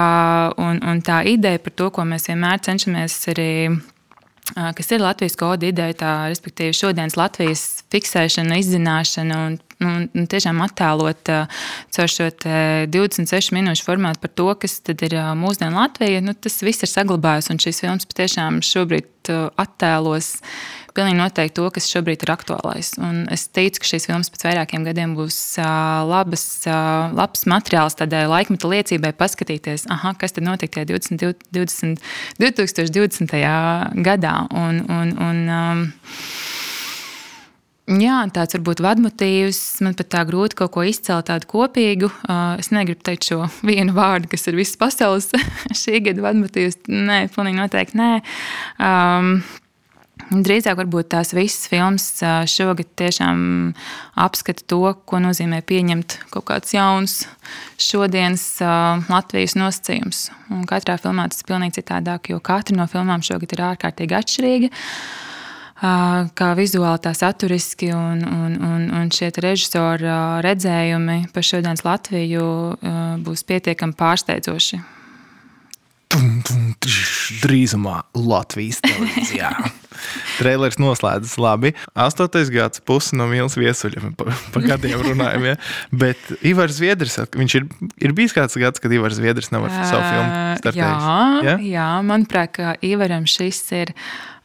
un, un tā ideja par to, ko mēs vienmēr cenšamies arī kas ir Latvijas koda ideja, tā respektīvi šodienas Latvijas fiksēšana, izzināšana un, un, un tiešām attēlot caur šo 26 minūšu formātu par to, kas ir mūsdienu Latvija. Nu, tas viss ir saglabājies, un šīs filmas patiešām šobrīd attēlos pilnīgi noteikti to, kas šobrīd ir aktuālais. Un es ticu, ka šīs filmas pēc vairākiem gadiem būs labas, labs materiāls tādai laikmeta liecībai, paskatīties, aha, kas tad notika tajā 20, 20, 2020. gadā. Un, un, un, um, Jā, tāds varbūt vadmotīvs. Man pat tā grūti kaut ko izcelt tādu kopīgu. Es negribu teikt šo vienu vārdu, kas ir visas pasaules šī gada vadmotīvs. Nē, pilnīgi noteikti nē. Um, Drīzāk varbūt tās visas filmas šogad tiešām apskata to, ko nozīmē pieņemt kaut kāds jauns šodienas Latvijas nosacījums. Un katrā filmā tas ir pilnīgi citādāk, jo katra no filmām šogad ir ārkārtīgi atšķirīga. Kā vizuāli, tā saturiski un, un, un, un šie režisora redzējumi par šodienas Latviju būs pietiekami pārsteidzoši. Drīzumā Latvijas televīzijā. Trailers noslēdzas labi. Astotais gads, pusi no mīlas viesuļiem. Pa, pa gadiem runājam, ja? Bet Ivars Zviedris, viņš ir, ir bijis kāds gads, kad Ivars Zviedris nav ar savu filmu startējis. Jā, ja? jā, manuprāt, ka Ivaram šis ir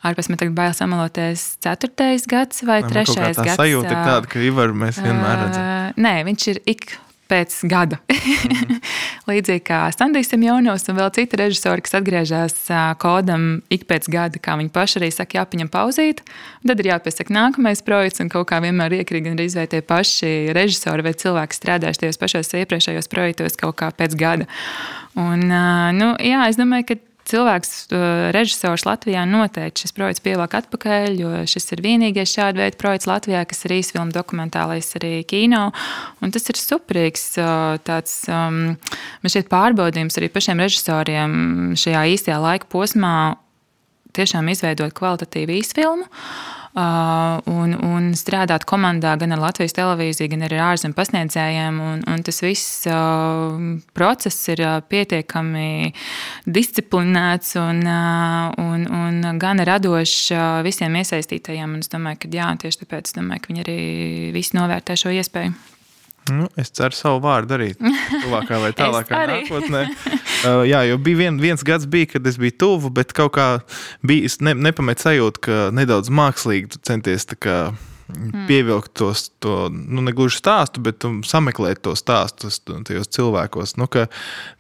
ārpus man tagad bail samaloties, ceturtais gads vai trešais gads. Tā sajūta ir tāda, ka Ivaru mēs vienmēr redzam. Nē, viņš ir ik pēc gada. Mm. Līdzīgi kā Sandijs Jaunovs un vēl citi režisori, kas atgriežas kodam ik pēc gada, kā viņi paši arī saka, jāpaņem pauzīt. Tad ir jāpiesaka nākamais projekts, un kaut kā vienmēr iekrīt gan arī tie paši režisori vai cilvēki strādājuši tajos pašos iepriekšējos projektos kaut kā pēc gada. Un, nu, jā, es domāju, ka cilvēks, režisors Latvijā noteikti šis projekts pievāk atpakaļ, jo šis ir vienīgais šāda veida projekts Latvijā, kas ir īsfilmu dokumentālais arī kino. Un tas ir superīgs tāds, man šķiet, pārbaudījums arī pašiem režisoriem šajā īstajā laika posmā tiešām izveidot kvalitatīvu īsfilmu. Uh, un, un strādāt komandā gan ar Latvijas televīziju, gan arī ar ārzemju pasniedzējiem. Un, un tas viss uh, process ir uh, pietiekami disciplinēts un, un, un gan radošs visiem iesaistītajiem. Un es domāju, ka jā, tieši tāpēc domāju, ka viņi arī visi novērtē šo iespēju. Nu, es ceru savu vārdu darīt. Tuvākā vai tālākā arī. nākotnē. Uh, jā, jo bija vien, viens gads, bija, kad es biju tuvu, bet kaut kā bija ne, nepamet sajūta, ka nedaudz mākslīgi tu centies tā kā. Pievilkt tos, to, nu, ne gluži stāstu, bet um, sameklēt to stāstu tajos cilvēkos. Nu,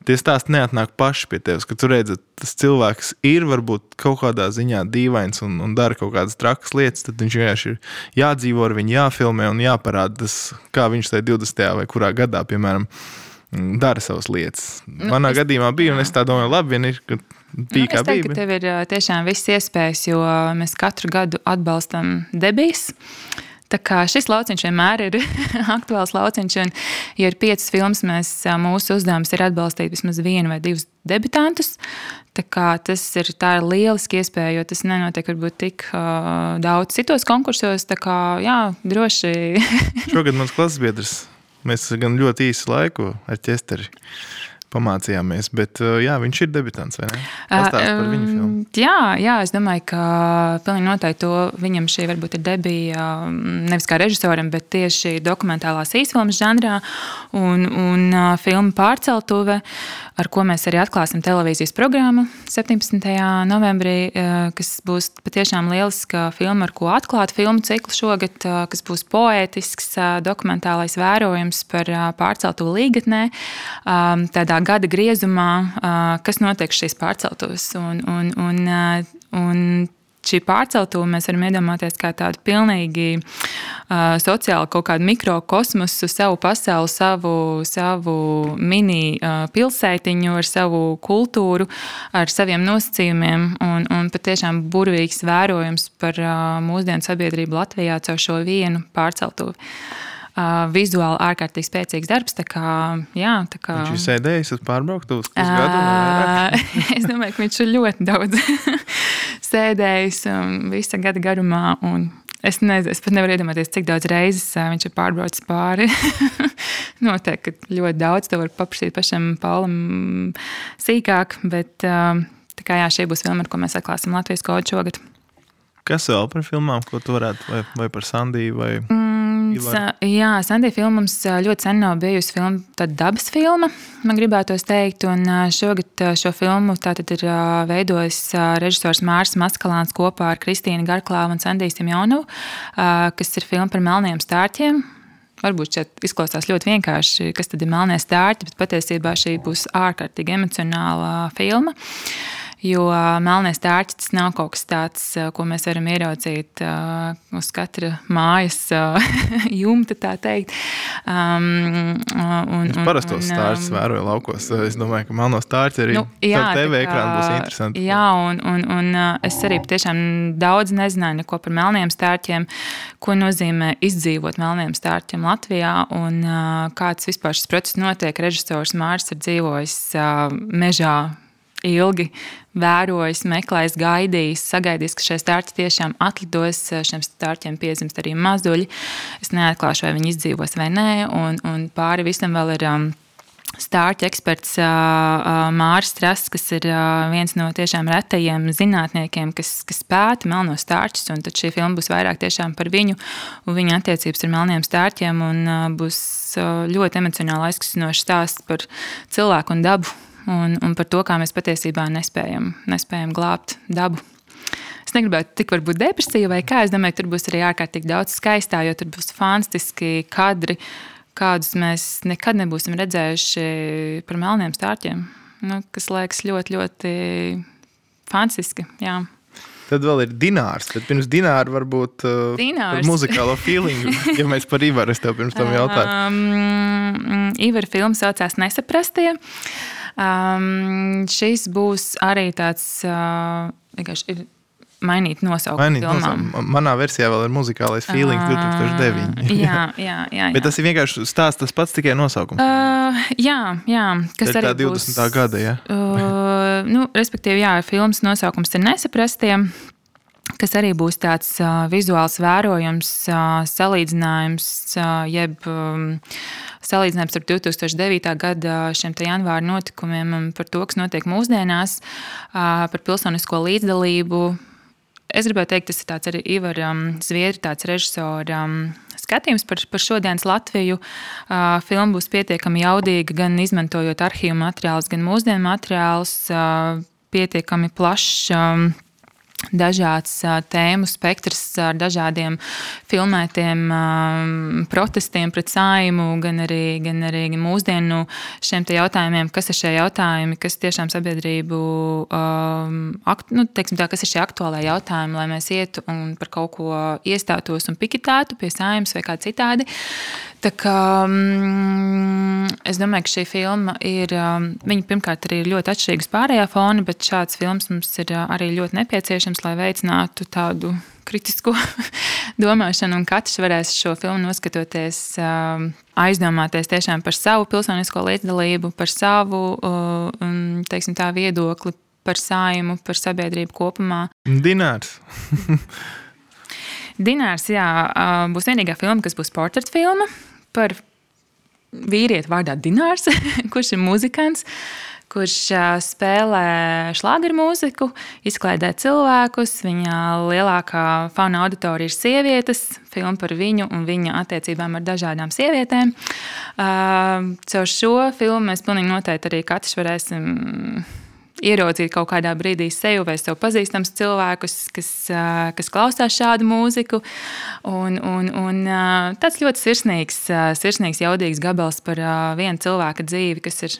tie stāsti neatnāk paši pie tevis, ka tu redzi, tas cilvēks ir varbūt kaut kādā ziņā dīvains un, un dara kaut kādas trakas lietas, tad viņš vienkārši ir jādzīvo ar viņu, jāfilmē un jāparāda tas, kā viņš tajā 20. vai kurā gadā, piemēram, mm, dara savas lietas. Nu, Manā es- gadījumā bija, un es tā domāju, labi, vien ir, ka bija Nu, kā es teiktu, bija. ka tev ir tiešām viss iespējas, jo mēs katru gadu atbalstam debijas. Tā kā šis lauciņš vienmēr ir aktuāls lauciņš, un, ja ir piecas filmas, mēs, mūsu uzdevums ir atbalstīt vismaz vienu vai divus debitantus. Tas ir, tā ir lieliski iespēja, jo tas nenotiek varbūt tik uh, daudz citos konkursos. Tā kā jā, droši Šogad mans klases biedrs, mēs gan ļoti īsu laiku ar ķesteri pamācījāmies, bet uh, jā, viņš ir debitants, vai ne? Pastāst par viņu filmu. Um, Jā, jā, es domāju, ka pilnīgi noteikti to viņam šī varbūt ir debija um, nevis kā režisoram, bet tieši dokumentālās īsfilmas žanrā un, un uh, filmu pārceltuve, ar ko mēs arī atklāsim televīzijas programmu 17. novembrī, uh, kas būs patiešām lieliska filma, ar ko atklāt filmu ciklu šogad, uh, kas būs poētisks, uh, dokumentālais vērojums par pārceltuvu līgatnē, um, tādā gada griezumā, kas notiek šīs pārceltuves. Un, un, un, un šī pārceltuve mēs varam iedomāties kā tādu pilnīgi uh, sociālu kaut kādu mikrokosmosu, savu pasauli, savu, savu mini uh, pilsētiņu ar savu kultūru, ar saviem nosacījumiem un, un patiešām burvīgs vērojums par uh, mūsdienu sabiedrību Latvijā caur šo vienu pārceltuvi. Uh, vizuāli ārkārtīgi spēcīgs darbs. Tā kā, jā, tā kā, Viņš ir sēdējis uz pārbrauktu uz pusgadu. es domāju, ka viņš ir ļoti daudz sēdējis um, visa gada garumā. un Es, nezinu, es pat nevaru iedomāties, cik daudz reizes viņš ir pārbraucis pāri. Noteikti ļoti daudz. To var paprasīt pašam Paulam sīkāk. Bet kā, jā, šī būs filma, ar ko mēs atklāsim Latvijas kodu šogad. Kas vēl par filmām, ko tu varētu, vai, vai par Sandiju, vai Mm, Jā, Sandija filma mums ļoti sen nav bijusi filma, tāda dabas filma, man gribētos teikt. Un šogad šo filmu tātad ir veidojis režisors Mārs Maskalāns kopā ar Kristīnu Garklāvu un Sandiju Simjonovu, kas ir filma par melniem stārķiem. Varbūt šeit izklausās ļoti vienkārši, kas tad ir melnie stārķi, bet patiesībā šī būs ārkārtīgi emocionāla filma. Jo ā, melnē stārķis tas nav kaut kas tāds, ā, ko mēs varam ieraudzīt ā, uz katra mājas ā, jumta, tā teikt. Um, un, Es parastos um, vēroju laukos. Es domāju, ka melno stārķi arī Nu, jā, TV ekrānu būs interesanti. Jā, un, un, un es arī patiešām daudz nezināju neko par melniem stārķiem, ko nozīmē izdzīvot melniem stārķiem Latvijā un kāds vispār šis process notiek. Režisors Mārs ir dzīvojis mežā ilgi, vērojis, meklējis, gaidījis, sagaidījis, ka šie stārķi tiešām atlidos. Šiem stārķiem piedzimst arī mazuļi. Es neatklāšu, vai viņi izdzīvos vai nē, un, un pāri visam vēl ir. Um, Stārķa eksperts ā, ā, Mārcis Strasks, kas ir ā, viens no tiešām retajiem zinātniekiem, kas, kas pēta melnos stārķus. Tad šī filma būs vairāk par viņu un viņa attiecības ar melniem stārķiem. Būs ļoti emocionāli aizkustinošs stāsts par cilvēku un dabu un, un par to, kā mēs patiesībā nespējam, nespējam glābt dabu. Es negribētu tik varbūt depresīva vai kā. Es domāju, ka tur būs arī ārkārtīgi daudz skaistā, jo tur būs fantastiski kadri, kādus mēs nekad nebūsim redzējuši par melniem stārķiem. Nu, kas liekas ļoti, ļoti fantastiski. Jā. Tad vēl ir dinārs. Tad pirms dināra varbūt uh, Dinārs. par muzikālo feelingu. ja mēs par Ivaru es tev pirms tam jautāju. Um, Ivara filma saucās Nesaprastie. Um, šis būs arī tāds uh, vienkārši ir mainīt nosaukumu Mainīt nosaukumu. Manā versijā vēl ir muzikālais feelings 2009. Uh, jā, jā, jā. Bet jā. tas ir vienkārši stāsts tas pats, tikai nosaukums. Uh, jā, jā, kas ir arī tā 20. būs, gada, ja? Uh, nu, respektīvi, jā, filmas nosaukums ir nesaprastiem. Kas arī būs tāds uh, vizuāls vērojums, uh, salīdzinājums, uh, jeb um, salīdzinājums ar 2009. gada šiem janvāra notikumiem par to, kas notiek mūsdienās, par pilsonisko līdzdalību. Es gribētu teikt, tas ir tāds arī Ivar um, Zviedri, tāds režisora um, skatījums par, par šodienas Latviju. Filma būs pietiekami jaudīga, gan izmantojot arhīvu materiālus, gan mūsdienu materiālus. Pietiekami plašs. Dažāds tēmu spektrs ar dažādiem filmētiem protestiem pret saimu, gan arī, gan arī mūsdienu šiem jautājumiem, kas ir šie jautājumi, kas tiešām sabiedrību, akt, nu, teiksim tā, kas ir šie aktuālai jautājumi, lai mēs ietu un par kaut ko iestātos un pikitētu pie saimas vai kā citādi. Tā kā, mm, es domāju, ka šī filma ir. Viņa pirmkārt arī ir ļoti atšķirīga no pārējā fona, bet šāds filmas mums ir arī ļoti nepieciešams, lai veicinātu tādu kritisku domāšanu. Un katrs varēs šo filmu noskatoties, aizdomāties tiešām par savu pilsonisko līdzdalību, par savu teiksim, tā, viedokli, par sājumu, par sabiedrību kopumā. Dinārs. Dinārs jā, būs vienīgā filma, kas būs portreta filma par vīrieti vārdā Dinārs, kurš ir muzikants, kurš spēlē šlāgeru mūziku, izklaidē cilvēkus. Viņa lielākā fauna auditorija ir sievietes, filma par viņu un viņa attiecībām ar dažādām sievietēm. Caur šo filmu mēs pilnīgi noteikti arī katrs varēsim ieraudzīt kaut kādā brīdī sevi vai sev pazīstams cilvēkus, kas, kas klausās šādu mūziku. Un, un, un tāds ļoti sirsnīgs, sirsnīgs, jaudīgs gabals par vienu cilvēka dzīvi, kas ir.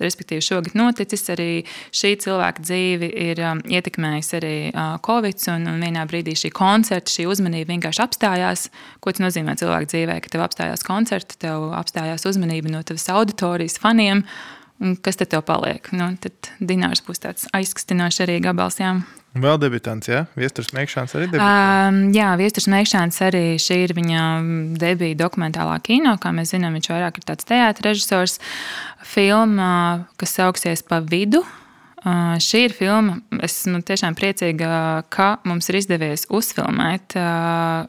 Respektīvi, šogad noticis arī šī cilvēka dzīve, ir um, ietekmējusi arī uh, Covid, un, un vienā brīdī šī koncerta, šī uzmanība vienkārši apstājās. Ko tas nozīmē cilvēka dzīvē, ka tev apstājās koncerts, tev apstājās uzmanība no tavas auditorijas, faniem, uh, Un kas tad tev paliek? Nu, tad dinārs būs tāds aizkustinošs arī gabals. Jā. Vēl debitants, jā? Viestures Mēkšāns arī debitants? Um, jā, Viestures Mēkšāns arī šī ir viņa debija dokumentālā kino. Kā mēs zinām, viņš vairāk ir tāds teātris režisors. Filma, kas sauksies pa vidu, šī ir filma. Esmu tiešām priecīga, ka mums ir izdevies uzfilmēt,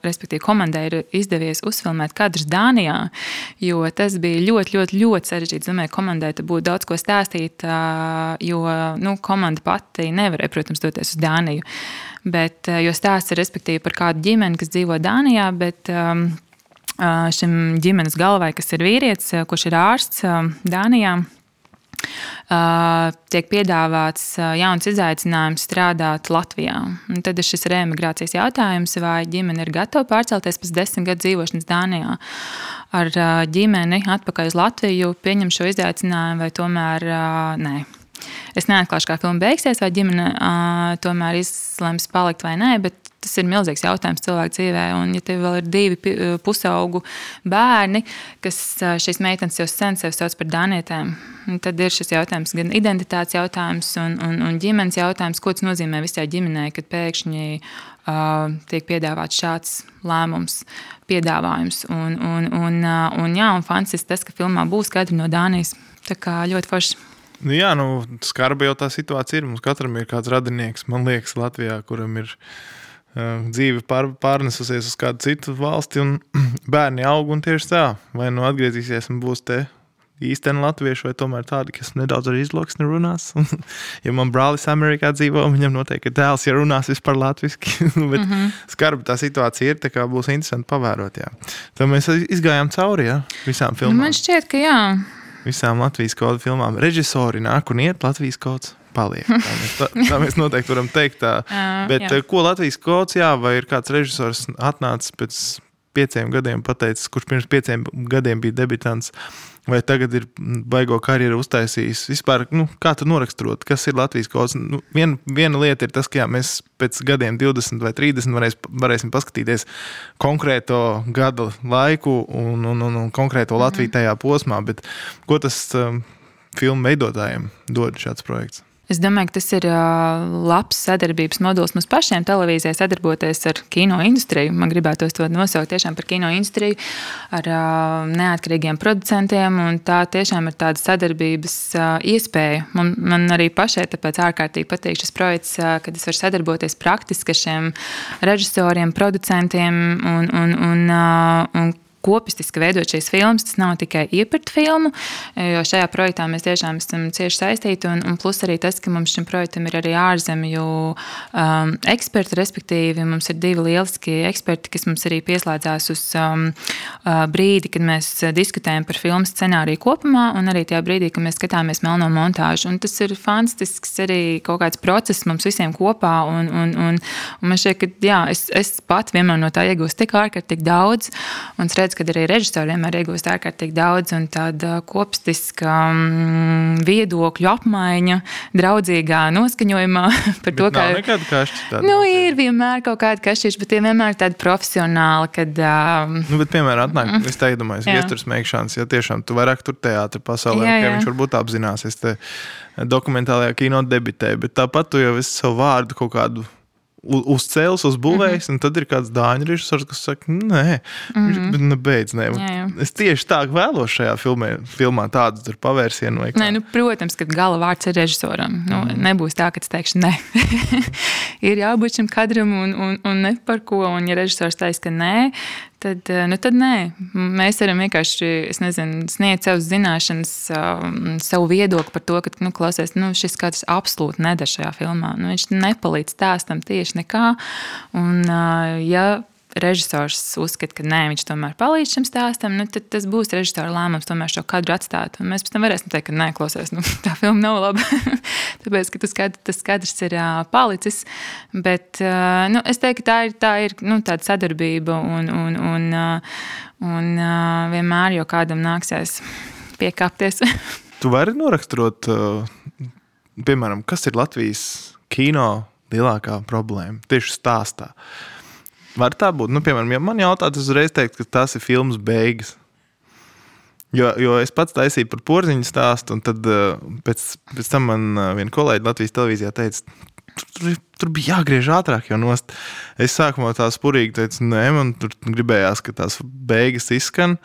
respektīvi, komandai ir izdevies uzfilmēt kadrus Dānijā, jo tas bija ļoti, ļoti, ļoti sarežģīti. Domāju, komandai te būtu daudz ko stāstīt, jo nu, komanda pati nevarēja, protams, doties uz Dāniju. Bet, jo stāsts ir par kādu ģimeni, kas dzīvo Dānijā. Bet, Šim ģimenes galvai, kas ir vīrietis, kurš ir ārsts Dānijā, tiek piedāvāts jauns izaicinājums strādāt Latvijā. Un tad ir šis reemigrācijas jautājums, vai ģimene ir gatava pārcelties pēc desmit gadu dzīvošanas Dānijā ar ģimeni atpakaļ uz Latviju, pieņem šo izaicinājumu vai tomēr nē. Es neatklāšu, kā filma beigsies, vai ģimene uh, tomēr izlems palikt vai nē, bet tas ir milzīgs jautājums cilvēku dzīvē. Un, ja tev vēl ir divi pusaugu bērni, kas šīs meitenes jau sen sevi sauc par dānietēm, tad ir šis jautājums gan identitātes jautājums un, un, un ģimenes jautājums, ko tas nozīmē visai ģimenei, kad pēkšņi uh, tiek piedāvāts šāds lēmums, piedāvājums. Un, un, un, uh, un, jā, un fantastisks tas, ka filmā būs kadri no Dānijas. Tā kā ļoti forši. Nu, jā, nu, skarba jau tā situācija ir. Mums katram ir kāds radinieks, man liekas, Latvijā, kuram ir uh, dzīve pār, pārnesusies uz kādu citu valsti, un bērni aug un tieši tā. Vai nu atgriezīsies un būs te īstenībā latvieši, vai tomēr tādi, kas nedaudz ar izloksni runās. ja man brālis Amerikā dzīvo, viņam noteikti ir dēls, ja runās vispār latviešu. Bet mm -hmm. skarba tā situācija ir, tā kā būs interesanti pavērot. Jā. Tad mēs izgājām cauri jā, visām filmām. Nu, man šķiet, ka jā visām Latvijas kodu filmām. Režisori nāk un iet, Latvijas kods paliek. Tā mēs, tā, tā mēs noteikti varam teikt. Tā. Bet jā. ko Latvijas kods, jā, vai ir kāds režisors atnācis pēc pieciem gadiem, pateicis, kurš pirms pieciem gadiem bija debitants, vai tagad ir baigo karjeru uztaisījis. Vispār, nu, kā tu noraksturot, kas ir Latvijas kods? Nu, vien, viena lieta ir tas, ka jā, mēs pēc gadiem, 20 vai 30, varēs, varēsim paskatīties konkrēto gada laiku un, un, un, un konkrēto Latviju mhm. tajā posmā. Bet ko tas um, filmu veidotājiem dod šāds projekts? Es domāju, ka tas ir labs sadarbības modelis mums pašiem televīzijai sadarboties ar kino industriju. Man gribētos to nosaukt tiešām par kino industriju, ar neatkarīgiem producentiem. Tā tiešām ir tāda sadarbības iespēja. Man, man arī pašai tāpēc ārkārtīgi patīk šis projekts, kad es varu sadarboties praktiski ar šiem režisoriem, producentiem un, un, un, un kopistiski veidot šīs filmas. Tas nav tikai iepirkt filmu, jo šajā projektā mēs tiešām esam cieši saistīti. Un, un plus arī tas, ka mums šim projektam ir arī ārzemju um, eksperti, respektīvi, mums ir divi lieliski eksperti, kas mums arī pieslēdzās uz um, uh, brīdi, kad mēs diskutējam par filmu scenāriju kopumā, un arī tajā brīdī, kad mēs skatāmies melno montāžu. Un tas ir fantastisks arī kaut kāds process mums visiem kopā. Un, un, un, un man šķiet, ka jā, es, es pat vienmēr no tā iegūstu tik ārkārtīgi daudz. Un es redzu, ka arī režisori vienmēr iegūst ārkārtīgi daudz un tāda kopstiska mm, viedokļu apmaiņa, draudzīgā noskaņojumā par to, kā. Nekāda kašķa. Nu, ir vienmēr kaut kāda kašķīša, bet tie vienmēr ir tādi profesionāli, kad. Um, nu, bet, piemēram, atnāk, mm, es tā iedomājos, viestures mēģināšanas, ja tiešām tu vairāk tur teātri pasaulē, jā, jā. viņš varbūt apzināsies te dokumentālajā kino debitē, bet tāpat tu jau esi savu vārdu kaut kādu uzcēlis, uzbūvējis, mm -hmm. un tad ir kāds dāņu režisors, kas saka, nē, mm -hmm. beidz, nē. Jā, jā. Es tieši tā vēlos šajā filmē, filmā tādu pavērsienu. Nē, nu, protams, ka gala vārds ir režisoram. Nu, mm. Nebūs tā, ka es teikšu, nē. ir jābūt šim kadram un, un, un ne par ko. Un, ja režisors teiks, ka nē, tad, eh, nu, tad nē. Mēs varam vienkārši nezinu, sniegt savas zināšanas, um, savu viedokli par to, ka, nu, klausies, nu, šis katrs absolūti nedara šajā filmā. Nu, viņš nepalīdz stāstam tieši nekā. Un, uh, ja režisors uzskata, ka nē, viņš tomēr palīdz šim stāstam, nu, tad tas būs režisora lēmums tomēr šo kadru atstāt. Un mēs pēc tam varēsim teikt, ka nē, klausies, nu, tā filma nav laba. Tāpēc, ka kadrs, tas kadrs ir uh, palicis. Bet uh, nu, es teiktu, ka tā ir, tā ir nu, tāda sadarbība un, un, un, uh, un uh, vienmēr jau kādam nāksies piekāpties. tu vari noraksturot, uh, piemēram, kas ir Latvijas kino lielākā problēma tieši stāstā. Uh, Var tā būt. Nu, piemēram, ja man jautā, tad uzreiz teikt, ka tas ir filmas beigas. Jo, jo es pats taisīju par porziņu stāstu, un tad uh, pēc, pēc tam man uh, viena kolēģe Latvijas televīzijā teica, tur, tur, bija jāgriež ātrāk, jau nost. Es sākumā tā spurīgi teicu, nē, man tur gribējās, ka tās beigas izskan.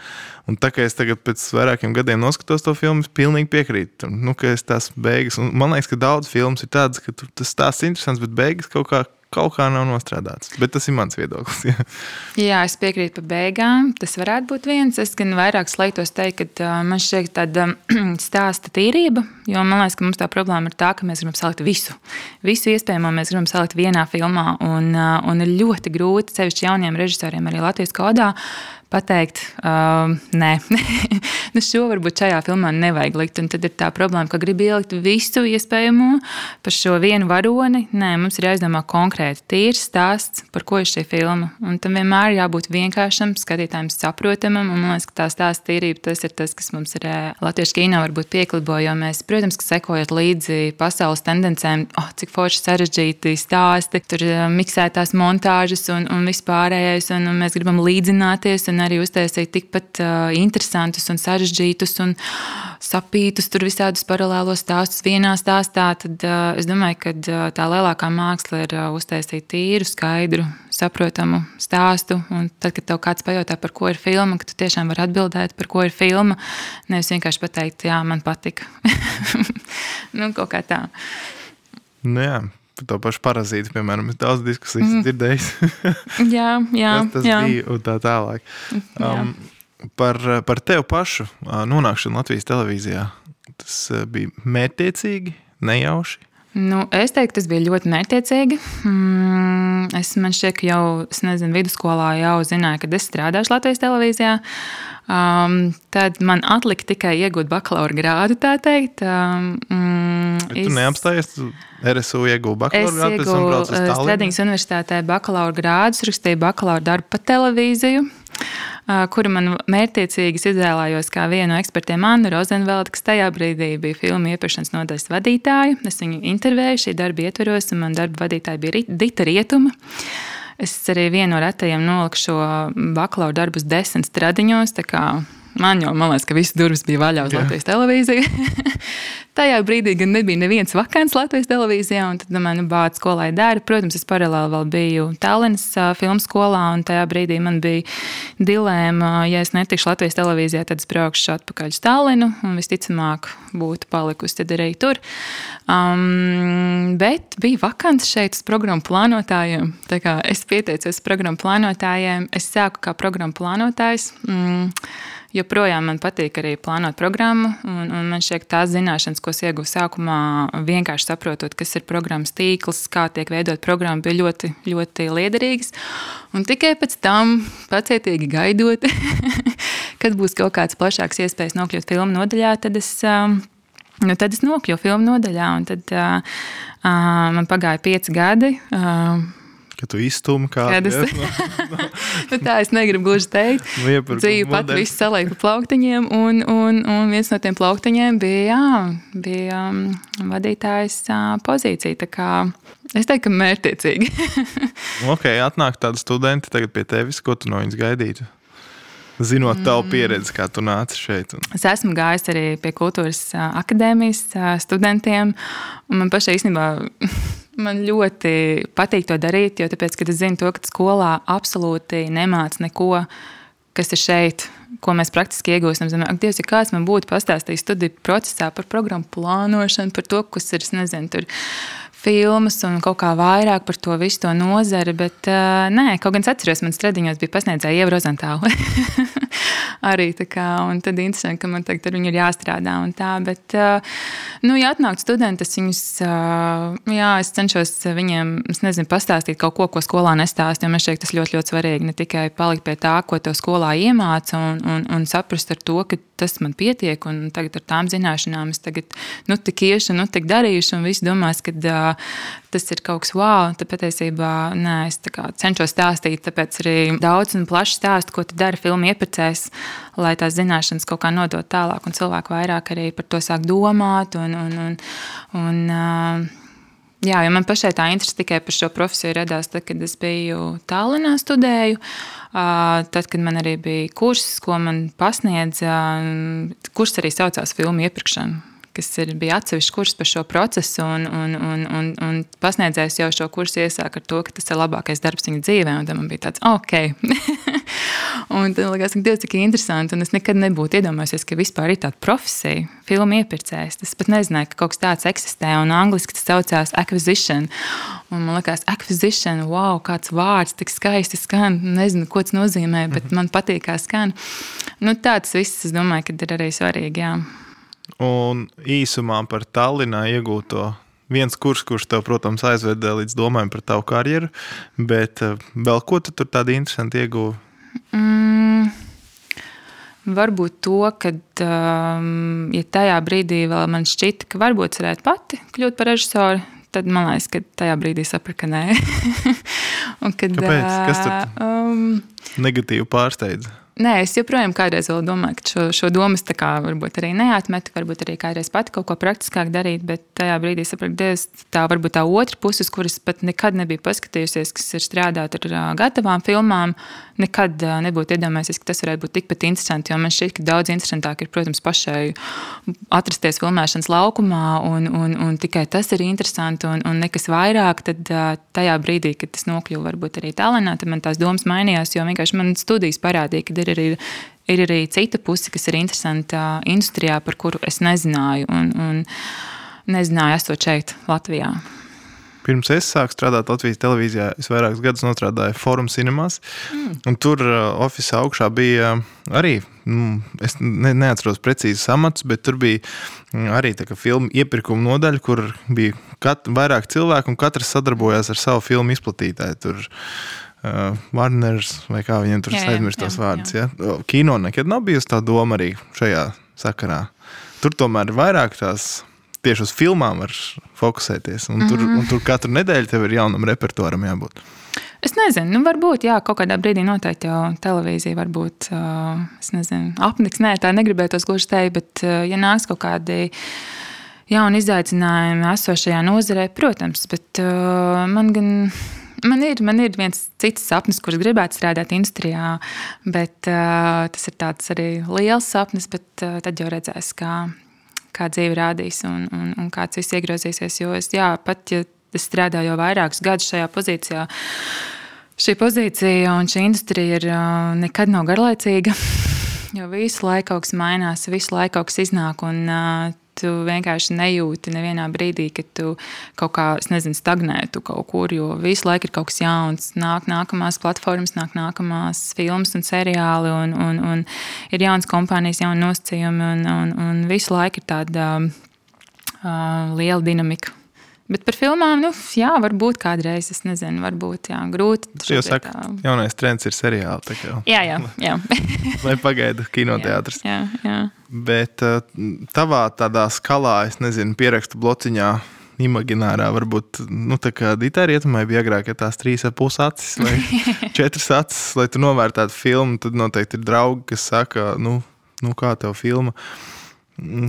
Un tā kā es tagad pēc vairākiem gadiem noskatos to filmu, es pilnīgi piekrītu. Nu, ka es tās beigas, un man liekas, ka daudz filmas ir tādas, ka tas stāsts ir interesants, bet beigas kaut kā kaut kā nav nostrādāts. Bet tas ir mans viedoklis. Jā, jā es piekrītu par beigām. Tas varētu būt viens. Es gan vairāk slēgtos teikt, ka man šķiet tāda stāsta tīrība. Jo man liekas, ka mums tā problēma ir tā, ka mēs gribam salikt visu. Visu iespējamo mēs gribam salikt vienā filmā. Un, un ir ļoti grūti, sevišķi jauniem režisoriem, arī Latvijas kodā, pateikt, uh, nē, nu šo varbūt šajā filmā nevajag likt. Un tad ir tā problēma, ka grib ielikt visu iespējamo par šo vienu varoni. Nē, mums ir jāizdomā konkrēti tīrs stāsts, par ko ir šī filma. Un tam vienmēr ir jābūt vienkāršam, skatītājiem saprotamam. Un man liekas, ka tā stāsta tīrība tas ir tas, kas mums ir latviešu kino varbūt pieklibo, jo mēs, protams, sekojot līdzi pasaules tendencēm, oh, cik forši sarežģīti stāsti, tur miksētās montāžas un, un vispārējais, un, un mēs gribam līdzināties un arī uztaisīt tikpat uh, interesantus un sarežģītus un sapītus, tur visādus paralēlos stāstus vienā stāstā, tad uh, es domāju, ka uh, tā lielākā māksla ir uh, uztaisīt tīru, skaidru, saprotamu stāstu. Un tad, kad tev kāds pajautā, par ko ir filma, ka tu tiešām vari atbildēt, par ko ir filma, nevis vienkārši pateikt, jā, man patika. nu, kaut kā tā. Nu, jā. Par to pašu parazītu, piemēram, ir daudz diskusijas mm. dzirdējis. jā, jā. Kas tas jā. bija un tā tālāk. Um, par, par tevi pašu nonākšanu Latvijas televīzijā. Tas bija mērķiecīgi, nejauši. Nu, es teiktu, tas bija ļoti mērķiecīgi. Mm, es man šķiet, ka jau nezinu, vidusskolā jau zināju, ka es strādāšu Latvijas televīzijā. Um, tad man atlika tikai iegūt bakalaura grādu, tā teikt. Um, mm, tu es... neapstājies RSU ieguva bakalaura grādu. Es ieguvu Stradīgas universitātē bakalaura grādus, rakstīju bakalaura darbu par televīziju kuru man mērķiecīgi izvēlējos kā vienu no ekspertiem, Annu Rozenveldu, kas tajā brīdī bija filmu iepirkšanas nodaļas vadītāja. Es viņu intervēju šī darba ietveros, un man darba vadītāja bija Dita Rietuma. Es arī vienu no retajiem noliku šo bakalaura darbus desmit stradiņos Man jau man liekas, ka visas durvis bija vaļā uz Jā. Latvijas televīziju. Tajā brīdī gan nebija neviens vakants Latvijas televīzijā, un tad man nu, bāca skolai dara. Protams, es paralēli vēl biju Tallinas filmu skolā, un tajā brīdī man bija dilēma, ja es netikšu Latvijas televīzijā, tad es braukšu atpakaļ uz Tallinu, un visticamāk būtu palikusi tad arī tur. Um, bet bija vakants šeit uz programmu plānotājiem. Es pieteicos programmu plānotājiem, es sāku kā programmu plānotājs. Mm, joprojām man patīk arī plānot programmu. Un, un man šķiet, tās zināšanas, ko es ieguvu sākumā, vienkārši saprotot, kas ir programmas tīkls, kā tiek veidot programma, bija ļoti, ļoti liederīgas. Un tikai pēc tam, pacietīgi gaidot, kad būs kaut kāds plašāks iespējas nokļūt filmu nodaļā, tad es. Nu, tad es nokļuvu filmu nodaļā, un tad, uh, uh, man pagāja pieci gadi. Uh, Ka tu iztumi kādu es... no, no. nu, tā es negribu gluži teikt. Nu, Dzīve pat visu salīja pa plauktiņiem, un, un, un viens no tiem plauktiņiem bija, jā, bija um, vadītājs uh, pozīcija. Tā kā es teiktu, ka mērķiecīgi. ok, atnāk tādi studenti tagad pie tevis, ko tu no viņas gaidītu? Zinot tavu mm. pieredzi, kā tu nāci šeit. Un... Es esmu gājis arī pie kultūras akadēmijas studentiem. Man pašai īstenībā Man ļoti patīk to darīt, jo tāpēc, es zinu, to, ka skolā absolūti nemāca neko, kas ir šeit, ko mēs praktiski iegūstam. Ak, Dievs, ja kāds man būtu pastāstījis studiju procesā par programmu plānošanu, par to, kas ir, nezinu, tur filmas un kaut kā vairāk par to visu to nozari, bet uh, nē, kaut gan es atceros, man stradiņos bija pasniedzēja Ieva Rozantāla. arī. Kā, un tad interesanti, ka man tagad ar viņu ir jāstrādā. Tā, bet, nu, ja atnāk studenti, es viņus, jā, es cenšos viņiem, es nezinu, pastāstīt kaut ko, ko skolā nestāst. Jo man šķiet, tas ļoti, ļoti svarīgi. Ne tikai palikt pie tā, ko tev skolā iemāca, un, un, un saprast ar to, ka tas man pietiek, un tagad ar tām zināšanām es tagad, nu, tik iešu, nu, tik darīšu, un viss domās, ka uh, tas ir kaut kas wow. Tad patiesībā nē, es cenšos stāstīt, tāpēc arī daudz un plaši stāstu, ko tu dari filmu iepirkējs, lai tās zināšanas kaut kā nodot tālāk, un cilvēki vairāk arī par to sāk domāt. Un, un, un, un, uh, Jā, jo man pašai tā interese tikai par šo profesiju radās, tad, kad es biju Tallinā studēju. Tad, kad man arī bija kurs, ko man pasniedza, kurs arī saucās filmu iepirkšana kas ir, bija atsevišķs kurs par šo procesu, un, un, un, un, un pasniedzējs jau šo kursu iesāk ar to, ka tas ir labākais darbs viņa dzīvē. Tad man bija tāds, ok. un tad likās, ka Dievs, cik interesanti. Un es nekad nebūtu iedomājies, ka vispār ir tāda profesija, filmu iepirkējs. Es pat nezināju, ka kaut kas tāds eksistē, un angļuiski tas saucās acquisition. Un man liekas, acquisition, wow, kāds vārds tik skaisti skan. Nezinu, ko tas nozīmē, bet mhm. man patīk, kā skan. Nu, tāds viss, es domāju, ka ir arī svarīgi. Jā. Un īsumā par Tallinā iegūto viens kurs, kurš tev, protams, aizveda līdz domām par tavu karjeru, bet eh, vēl ko tu tur tādu interesantu ieguvi? Mm, varbūt to, ka um, ja tajā brīdī vēl man šķita, ka varbūt es varētu pati kļūt par režisoru, tad man liekas, ka tajā brīdī sapratu, ka nē. Un, kad, Kāpēc? Kas tur um, negatīvi pārsteidza? Nē, es joprojām kādreiz domāju, ka šo, šo domu kā, varbūt arī neatmetu, varbūt arī kādreiz pati kaut ko praktiskāk darīt, bet tajā brīdī sapratu, ka tā varbūt tā otra puse, kuras pat nekad nebija paskatījusies, kas ir strādāt ar gatavām filmām, nekad nebūtu iedomājies, ka tas varētu būt tikpat interesanti. Jo man šķiet, ka daudz interesantāk ir, protams, pašai atrasties filmēšanas laukumā, un, un, un tikai tas ir interesanti, un, un nekas vairāk. Tad tajā brīdī, kad es nokļuvu varbūt arī tālāk, tad man tās domas mainījās, jo vienkārši man studijas parādīja, ka ir arī, ir arī cita puse, kas ir interesanta industrijā, par kuru es nezināju. Un, un nezināju, esot šeit, Latvijā. Pirms es sāku strādāt Latvijas televīzijā, es vairākus gadus strādāju Forum Cinemās. Mm. Tur uh, oficiālā augšā bija arī, nu, es ne, neatceros precīzi samats, bet tur bija mm, arī filmu iepirkuma nodaļa, kur bija kat, vairāk cilvēku un katrs sadarbojās ar savu filmu izplatītāju. Tur uh, Warners vai kā viņiem tur aizmirst tos vārdus. Ja? Kino nekad nav bijusi tā doma arī šajā sakarā. Tur tomēr ir vairāk tās tieši uz filmām var fokusēties. Un tur, mm -hmm. un tur katru nedēļu tev ir jaunam repertuāram jābūt. Es nezinu, nu, varbūt jā, kaut kādā brīdī noteikti jau televīzija varbūt nezinu, apniks. Nē, tā negribētos gluži teikt, bet ja nāks kaut kādi jauni izaicinājumi esošajā nozarē, protams, bet man gan Man ir, man ir viens cits sapnis, kurš gribētu strādāt industrijā, bet uh, tas ir tāds arī liels sapnis. Bet, uh, tad jau redzēs, kā, kā dzīve rādīs un, un, un kāds viss iegrozīsies. Jo es, jā, pat ja es strādāju jau vairākus gadus šajā pozīcijā, šī pozīcija un šī industrija ir nekad nav garlaicīga. Jo visu laiku kaut kas mainās, visu laiku kaut kas iznāk. Un, uh, tu vienkārši nejūti nevienā brīdī, ka tu kaut kā, nezinu, stagnētu kaut kur, jo visu laiku ir kaut kas jauns. Nāk nākamās platformas, nāk nākamās filmas un seriāli, un, un, un ir jaunas kompānijas, jauni nosacījumi, un, un, un visu laiku ir tāda uh, liela dinamika. Bet par filmām, nu, jā, varbūt kādreiz, es nezinu, varbūt jā, grūti. Tas jau saka, tā... jaunais trends ir seriāli. Jā, jā. jā. Lai pagaida kinoteātris. Jā, jā. Bet tavā tādā skalā, es nezinu, pierakstu blociņā. Imaginārā varbūt nu, tā kā Dita rietumē bija agrāk, ja tās trīs ar pus acis vai četras acis, lai tu novērtētu filmu, tad noteikti ir draugi, kas saka, nu, nu kā tev filma,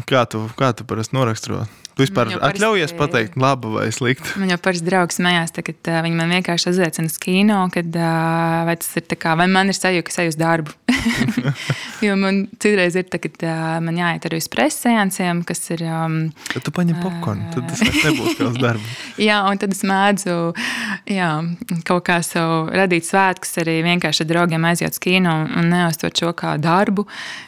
kā tu, kā tu parasti noraksturo Tu vispār atļaujies pateikt, labi vai slikti. Man jau parasti draugs smējās, kad uh, viņi man vienkārši aizliecina uz kino, kad, uh, vai, kā, vai man ir sajūta, ka es eju uz darbu. Jo man citreiz ir tā, ka uh, man jāiet arī uz preses sēnciem, kas ir. Um, tad tu paņem popkornu, tad tas nebūs kā uz darbu. jā, un tad es mēdzu jā, kaut kā savu radīt svētkus arī vienkārši ar draugiem aiziet uz kino un neuztvert šo kā darbu.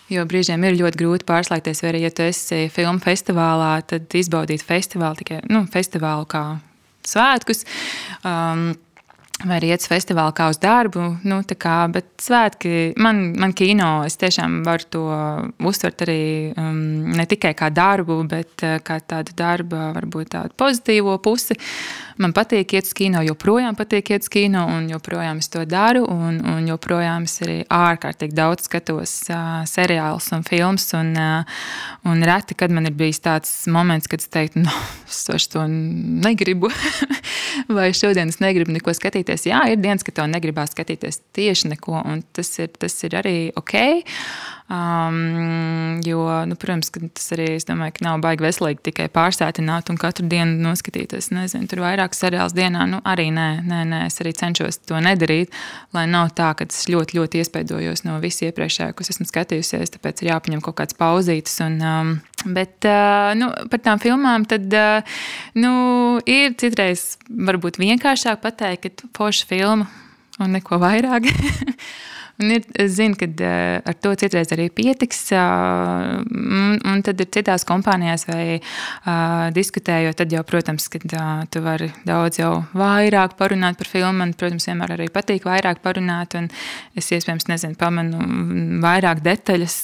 Jo brīžiem ir ļoti grūti pārslēgties, vai arī, ja tu esi filmu festivālā, tad izbaudīt izbaudīt festivālu tikai nu, festivālu kā svētkus. Um, Vai arī iet uz festivālu kā uz darbu, nu, kā, bet svētki, man, man kino, es tiešām varu to uztvert arī um, ne tikai kā darbu, bet uh, kā tādu darba, varbūt tādu pozitīvo pusi. Man patīk iet uz kino, joprojām patīk iet uz kino, un joprojām es to daru. Un, un joprojām es arī ārkārtīgi daudz skatos uh, seriālus un filmas. Un, uh, un reti, kad man ir bijis tāds moments, kad es teiktu, no, es vairs to negribu, vai šodien es negribu neko skatīties. Jā, ir dienas, kad tev negribās skatīties tieši neko, un tas ir, tas ir arī ok. Um, jo, nu, protams, tas arī domāju, nav baigi veselīgi tikai pārsētināt un katru dienu noskatīties. Nezinu, tur vairāk seriāls dienā. Nu, arī nē, nē, nē, es arī cenšos to nedarīt, lai nav tā, ka es ļoti, ļoti iespaidojos no visiem iepriekšējiem, kas esmu skatījusies. Tāpēc ir jāpaņem kaut kāds pauzītis. Un, um, Bet uh, nu, par tām filmām tad, uh, nu, ir citreiz varbūt vienkāršāk pateikt, ka forša filma un neko vairāk. Un ir, es zinu, ka ar to citreiz arī pietiks. Un, un tad ir citās kompānijās, vai diskutējot, tad jau, protams, ka uh, tu vari daudz jau vairāk parunāt par filmu. Man, protams, vienmēr arī patīk vairāk parunāt, un es iespējams nezinu, pamanu vairāk detaļas.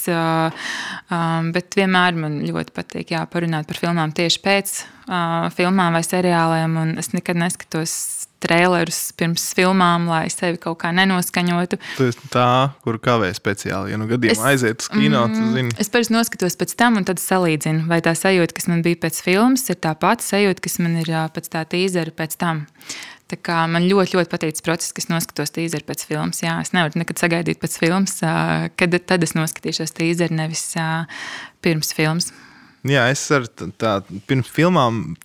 Bet vienmēr man ļoti patīk jā, parunāt par filmām tieši pēc filmām vai seriāliem. Es nekad neskatos trailerus pirms filmām, lai sevi kaut kā nenoskaņotu. Tu esi tā, kur kavē speciāli. Ja nu gadījumā es, aiziet uz kino, mm, tad zini. Es parasti noskatos pēc tam, un tad salīdzinu, vai tā sajūta, kas man bija pēc filmas, ir tā pati sajūta, kas man ir pēc tā tīzera pēc tam. Tā kā man ļoti, ļoti patīk tas process, kas noskatos tīzeri pēc filmas. Jā, es nevaru nekad sagaidīt pēc filmas, kad tad es noskatīšos tīzeri, nevis pirms filmas. Jā, es ar tā, tā pirms filmām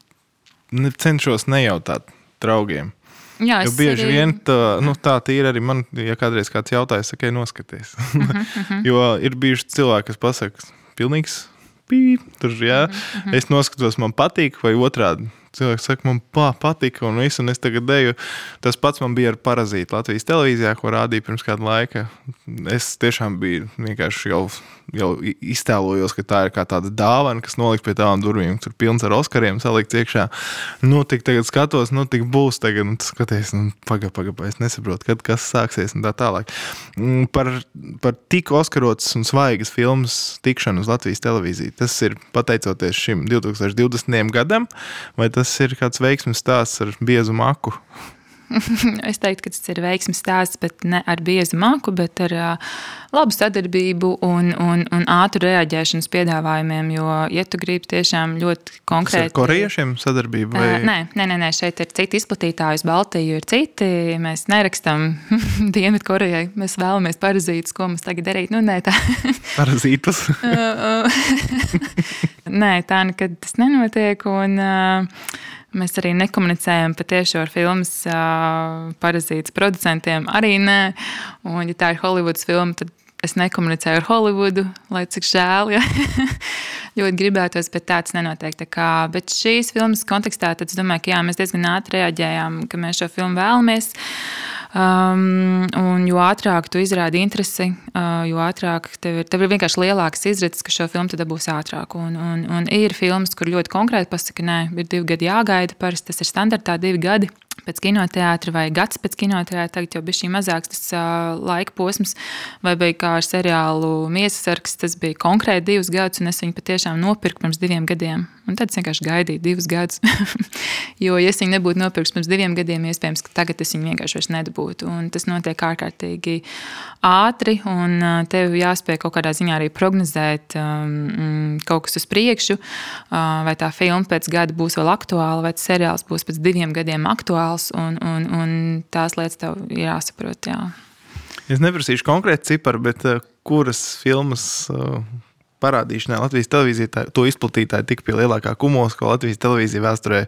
cenšos nejautāt draugiem. Jā, jo bieži arī... vien tā, nu, tā ir arī man, ja kādreiz kāds jautājums, sakai, noskaties. Uh -huh, uh -huh. jo ir bijuši cilvēki, kas pasakā, pilnīgs pīp, tur, jā, uh -huh. es noskatos, man patīk, vai otrādi cilvēks saka, man pā, patika, un viss, un es tagad deju. Tas pats man bija ar parazītu Latvijas televīzijā, ko rādīja pirms kāda laika. Es tiešām biju vienkārši jau jau iztēlojos, ka tā ir kā tāda dāvana, kas nolikt pie tām durvīm. Tur pilns ar Oskariem salikts iekšā. Nu, tik tagad skatos, nu, tik būs tagad, tas skaties, nu, pagaidi, pagaidi, es nesaprotu, kad kas sāksies un tā tālāk. Mm, par, par tik Oskarotas un svaigas filmas tikšanu uz Latvijas televīziju. Tas ir pateicoties šim 2020. gadam, vai tas ir kāds veiksmes stāsts ar biezu maku? es teiktu, ka tas ir veiksmīgs stāsts, bet ne ar biezu māku, bet ar labu sadarbību un, un, un ātru reaģēšanas piedāvājumiem. Jo, ja tu gribi tiešām ļoti konkrēti. Ar korejiešiem sadarbību? Vai... Nē, nē, nē, nē, šeit ir citi izplatītāji, uz Baltiju ir citi. Mēs nerakstam Dienvidkorejai, mēs vēlamies parazītus, ko mums tagad darīt. Nu, nē, tā. Parazītus? nē, tā nekad tas nenotiek. Un, uh, Mēs arī nekomunicējam patiešām ar filmas uh, parazītas producentiem. Arī nē, un, ja tā ir Holivudas filma, tad es nekomunicēju ar Holivudu, lai cik žēl. Ja? ļoti gribētos, bet tāds nenotiek. Tā kā, bet šīs filmas kontekstā tad es domāju, ka jā, mēs diezgan ātri reaģējām, ka mēs šo filmu vēlamies. Um, un jo ātrāk tu izrādi interesi, uh, jo ātrāk tev ir, tev ir vienkārši lielāks izredzes, ka šo filmu dabūs ātrāk. Un, un, un ir filmas, kur ļoti konkrēti pasaka, nē, ir divi gadi jāgaida. Parasti tas ir standartā divi gadi pēc kinoteātra vai gads pēc kinoteātra. Tagad jau bija šī mazāks tas uh, laika posms, vai bija kā ar seriālu Miesas sargs. Tas bija konkrēti divus gadus, un es viņu patiešām nopirku pirms diviem gadiem. Un tad es vienkārši gaidīju divus gadus. jo, ja es viņu nebūtu nopircis pirms diviem gadiem, iespējams, ka tagad es viņu vienkārši nedabūtu. Un tas notiek ārkārtīgi ātri, un tev jāspēj kaut kādā ziņā arī prognozēt um, kaut kas uz priekšu, uh, vai tā filma pēc gada būs vēl aktuāla, vai tas seriāls būs pēc diviem gadiem aktuāls, un, un, un tās lietas tev ir jāsaprot. Jā. Es neprasīšu konkrēti ciparu, bet uh, kuras filmas. Uh parādīšanai Latvijas televīzijā to izplatītāji tika pie lielākā kumos, ko Latvijas televīzija vēsturē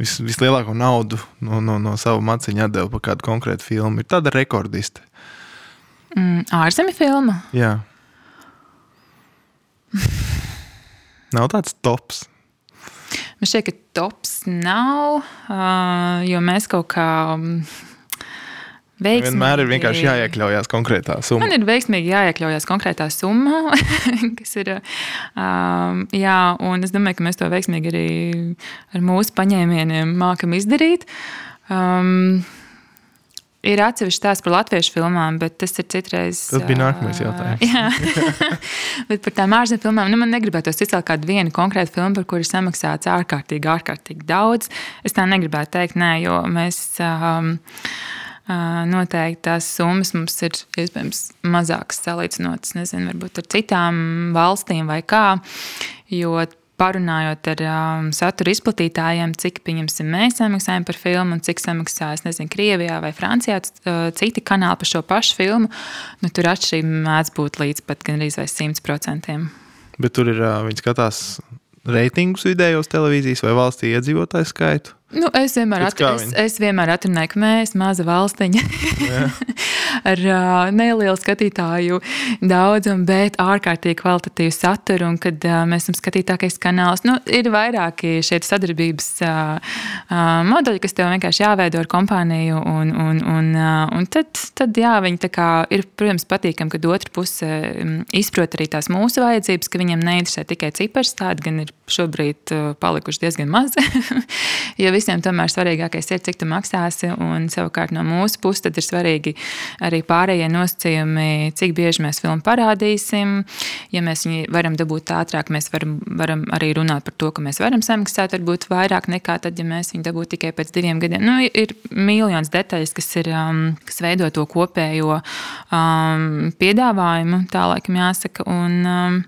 vis, vislielāko naudu no, no, no sava maciņa atdeva par kādu konkrētu filmu. Ir tāda rekordiste. Mm, ārzemju filma? Jā. nav tāds tops. Man šķiet, ka tops nav, jo mēs kaut kā Veiksmīgi. Vienmēr ir vienkārši jāiekļaujas konkrētā summā. Man ir veiksmīgi jāiekļaujas konkrētā summā, kas ir. Um, jā, un es domāju, ka mēs to veiksmīgi arī ar mūsu paņēmieniem mākam izdarīt. Um, Ir atsevišķi stāsts par latviešu filmām, bet tas ir citreiz. Tas bija nākamais jautājums. jā, bet par tām ārzemju filmām nu, man negribētos izcelt kādu vienu konkrētu filmu, par kuru ir samaksāts ārkārtīgi, ārkārtīgi daudz. Es tā negribētu teikt, nē, jo mēs. Um, Noteikti tās summas mums ir iespējams mazākas salīdzinot nezinu, ar citām valstīm vai kā. Jo parunājot ar um, satura izplatītājiem, cik mēs samaksājam par filmu un cik samaksājas nezinu, Krievijā vai Francijā, citi kanāli par šo pašu filmu, nu, tur atšķirība mēdz būt līdz pat gandrīz 100%. Bet tur ir viņi skatās reitingus vidējos televīzijas vai valstī iedzīvotāju skaitu? Nu, es, vienmēr atru, es, es vienmēr atrunāju, ka mēs, maza valstiņa, ar uh, nelielu skatītāju daudzumu, bet ārkārtīgi kvalitatīvu saturu. Un, kad uh, mēs esam skatītākais kanāls, nu, ir vairāki šie sadarbības uh, uh, modeļi, kas tev vienkārši jāveido ar kompāniju. Un, un, un, uh, un tad, tad jā, viņi ir, protams, patīkami, kad otra puse izprot arī tās mūsu vajadzības, ka viņiem neinteresē tikai cipars, tādi gan ir šobrīd uh, palikuši diezgan mazi. ja visiem tomēr svarīgākais ir, cik tu maksāsi, un savukārt no mūsu puses ir svarīgi arī pārējie nosacījumi, cik bieži mēs filmu parādīsim. Ja mēs viņu varam dabūt ātrāk, mēs varam, varam arī runāt par to, ka mēs varam samaksāt varbūt vairāk nekā tad, ja mēs viņu dabūtu tikai pēc diviem gadiem. Nu, ir miljons detaļas, kas, ir, um, kas veido to kopējo um, piedāvājumu, tā laikam jāsaka. Un, um,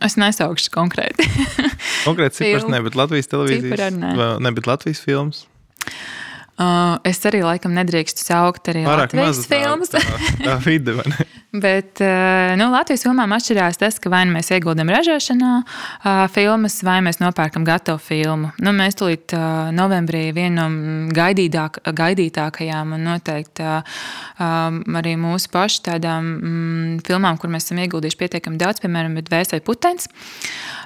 Es nesaukšu konkrēti. konkrēti cipars, ne, bet Latvijas televīzijas. Ne. ne, bet Latvijas filmas. Uh, es arī laikam nedrīkstu saukt arī Pārāk Latvijas filmas. Tā, tā, vide, Bet uh, nu, Latvijas filmām atšķirās tas, ka vai nu mēs ieguldam ražošanā uh, filmas, vai mēs nopērkam gatavu filmu. Nu, mēs tulīt uh, novembrī vienu no gaidītāk, gaidītākajām un noteikti arī mūsu pašu tādām mm, filmām, kur mēs esam ieguldījuši pietiekami daudz, piemēram, Dvēseli Putens.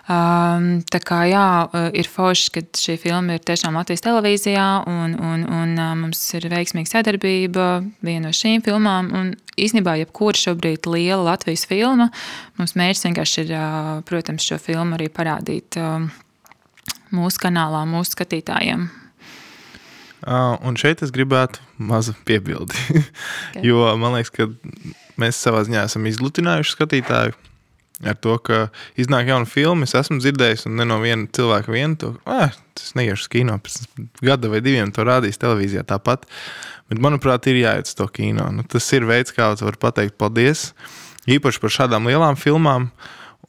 Um, tā kā jā, ir forši, ka šī filma ir tiešām Latvijas televīzijā un, un, un mums ir veiksmīga sadarbība viena no šīm filmām. Un īsnībā jebkura šobrīd liela Latvijas filma, mums mērķis vienkārši ir, protams, šo filmu arī parādīt mūsu kanālā, mūsu skatītājiem. Uh, un šeit es gribētu mazu piebildi. okay. jo man liekas, ka mēs savā ziņā esam izlutinājuši skatītāju ar to, ka iznāk jauna filma. Es esmu dzirdējis, un ne no viena cilvēka vienu to, tas neiešu uz kino. Pēc gada vai diviem to rādīs televīzijā tāpat. Bet, manuprāt, ir jāiet uz to kino. Nu, tas ir veids, kā tu vari pateikt paldies. Īpaši par šādām lielām filmām.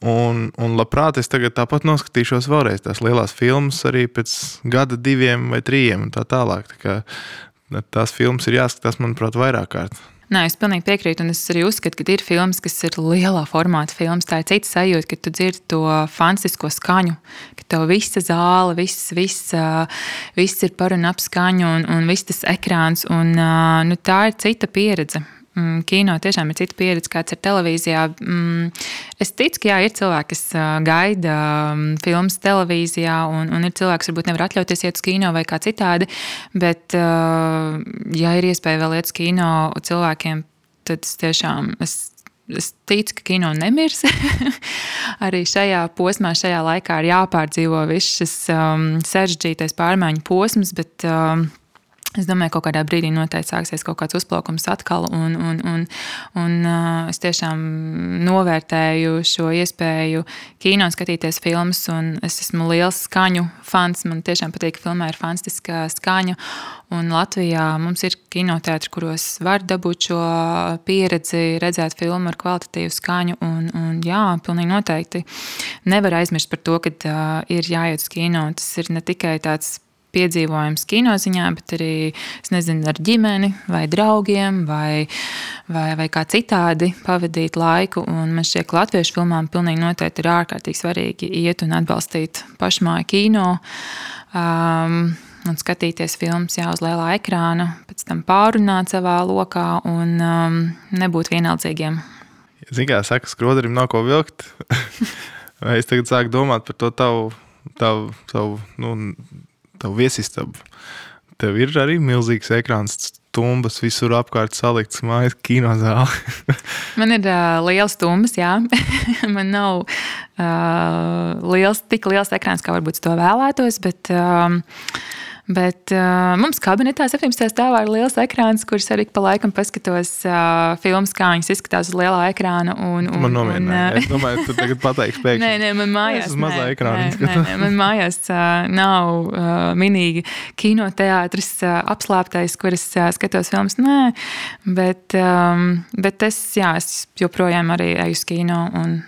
Un, un labprāt, es tagad tāpat noskatīšos vēlreiz tās lielās filmas, arī pēc gada, diviem vai trim un tā tālāk. Tā kā, tās filmas ir jāskatās, manuprāt, vairāk kārt. Nē, es pilnīgi piekrītu, un es arī uzskatu, ka ir filmas, kas ir lielā formāta filmas. Tā ir cita sajūta, kad tu dzirdi to fantastisko skaņu, ka tev visa zāle, viss, viss, viss ir par un ap skaņu, un, un viss tas ekrāns. Un, nu, tā ir cita pieredze. Mm, kino tiešām ir cita pieredze, kāds ir televīzijā. Mm, es ticu, ka jā, ir cilvēki, kas gaida filmas televīzijā, un, un ir cilvēki, kas varbūt nevar atļauties iet uz kino vai kā citādi. Bet, ja ir iespēja vēl iet uz kino cilvēkiem, tad es tiešām. Es, Es ticu, ka kino nemirs. Arī šajā posmā, šajā laikā ir jāpārdzīvo viss šis um, sarežģītais pārmaiņu posms, bet um, Es domāju, ka kaut kādā brīdī noteikti sāksies kaut kāds uzplaukums atkal, un, un, un, un es tiešām novērtēju šo iespēju kino skatīties filmas, un es esmu liels skaņu fans. Man tiešām patīk, ka filmā ir fantastiska skaņa, un Latvijā mums ir kinoteātri, kuros var dabūt šo pieredzi, redzēt filmu ar kvalitatīvu skaņu, un, un jā, pilnīgi noteikti nevar aizmirst par to, ka uh, ir jāiet uz kino. Tas ir ne tikai tāds piedzīvojums kinoziņā, bet arī nezinu, ar ģimeni, vai draugiem, vai, vai, vai kā citādi pavadīt laiku. Un man šķiet, ka latviešu filmām pilnīgi noteikti ir ārkārtīgi svarīgi iet un atbalstīt pašmāju kino. Um, un skatīties filmas jau uz lielā ekrāna, pēc tam pārunāt savā lokā un um, nebūt vienaldzīgiem. Ziniet, kā saka, skroderim nav ko vilkt. Es tagad sāku domāt par to tavu, tavu, tavu nu, tavu viesistabu. Tev ir arī milzīgs ekrāns, stumbas visur apkārt salikts, mājas kinozāle. Man ir uh, liels stumbas, jā. Man nav uh, liels, tik liels ekrāns, kā varbūt to vēlētos, bet. Uh, Bet uh, mums kabinetā 17. stāvā ir liels ekrāns, kurš arī pa laikam paskatos uh, filmas, kā viņas izskatās uz lielā ekrāna. Un, un, man nomierināja. Es domāju, tu tagad pateiksi pēkšņi. nē, nē, man mājās. Es uz mazā ekrāna. Nē, nē, nē, man mājās uh, nav uh, minīgi kinoteātris uh, apslāptais, kur es uh, skatos filmas. Nē, bet, um, bet es, jā, es joprojām arī eju uz kino un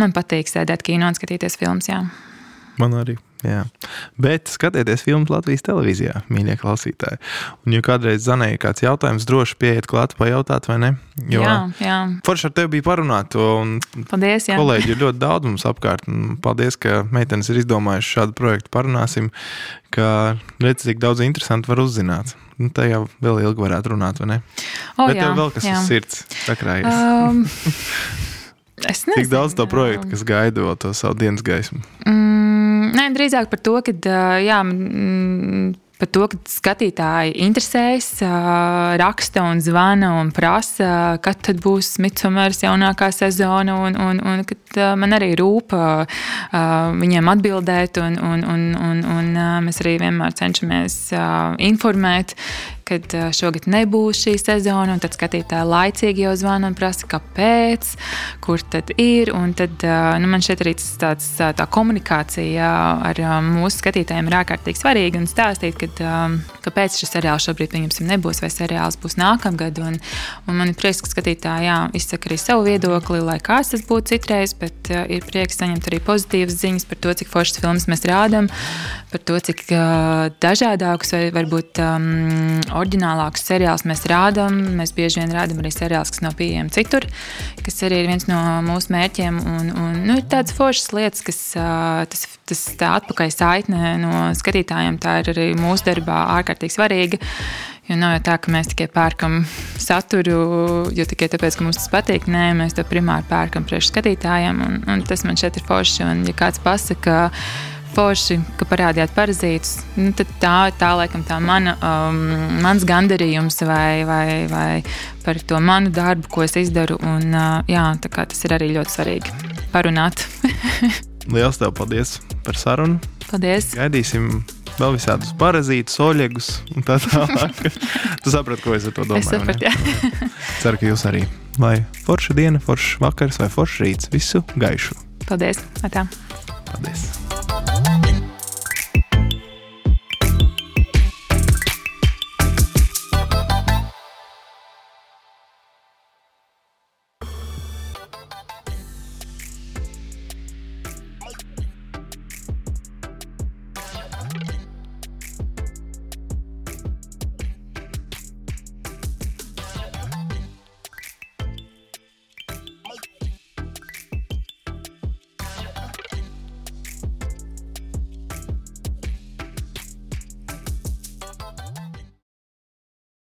man patīk sēdēt kino un skatīties filmas. Jā. Man arī. Jā. Bet skatieties filmas Latvijas televīzijā, mīļie klausītāji. Un, ja kādreiz zanēja kāds jautājums, droši pieiet klāt, pajautāt, vai ne? Jo jā, jā. Forši ar tevi bija parunāt to. Paldies, jā. Kolēģi ir ļoti daudz mums apkārt. Paldies, ka meitenes ir izdomājuši šādu projektu. Parunāsim, ka redz, cik daudz interesantu var uzzināt. Nu, tā jau vēl ilgi varētu runāt, vai ne? O, Bet jā, tev vēl kas jā. uz sirds sakrājies. Um, es nezinu. Tik daudz to projektu, kas gaida vēl to savu dienas gaismu. Mm, nē, drīzāk par to, ka jā, mm, par to, ka skatītāji interesējas, raksta un zvana un prasa, kad tad būs Midsumers jaunākā sezona, un, un, un kad man arī rūp viņiem atbildēt, un, un, un, un, un mēs arī vienmēr cenšamies informēt kad šogad nebūs šī sezona, un tad skatītāji laicīgi jau zvana un prasa, kāpēc, kur tad ir. Un tad nu, man šeit arī tāds, tā komunikācija ar mūsu skatītājiem ir ārkārtīgi svarīga un stāstīt, kad, kāpēc šis seriāls šobrīd nebūs, vai seriāls būs nākamgad. Un, un man ir prieks, ka skatītāji jā, izsaka arī savu viedokli, lai kāds tas būtu citreiz, bet ir prieks saņemt arī pozitīvas ziņas par to, cik foršas filmas mēs rādām, par to, cik uh, dažādākus vai varbūt um, oriģinālākus seriālus mēs rādām. Mēs bieži vien rādām arī seriālus, kas nav pieejami citur, kas arī ir viens no mūsu mērķiem. Un, un, nu, ir tādas foršas lietas, kas tas, tas tā atpakaļ saitne no skatītājiem, tā ir arī mūsu darbā ārkārtīgi svarīga. Jo nav jau tā, ka mēs tikai pērkam saturu, jo tikai tāpēc, ka mums tas patīk. Nē, mēs to primāri pērkam priekš skatītājiem, un, un tas man šeit ir forši. Un, ja kāds pasaka, forši, ka parādījāt parazītus. Nu, tā ir tā, laikam, tā mana, um, mans gandarījums vai, vai, vai par to manu darbu, ko es izdaru. Un, uh, jā, tas ir arī ļoti svarīgi parunāt. Lielas tev paldies par sarunu. Paldies. Gaidīsim vēl visādus parazītus, oļegus un tā tālāk. tu saprati, ko es ar to domāju? Es sapratu, jā. Ceru, ka jūs arī. Lai forša diena, foršs vakars vai foršs rīts, visu gaišu. Paldies! Atā. ったです。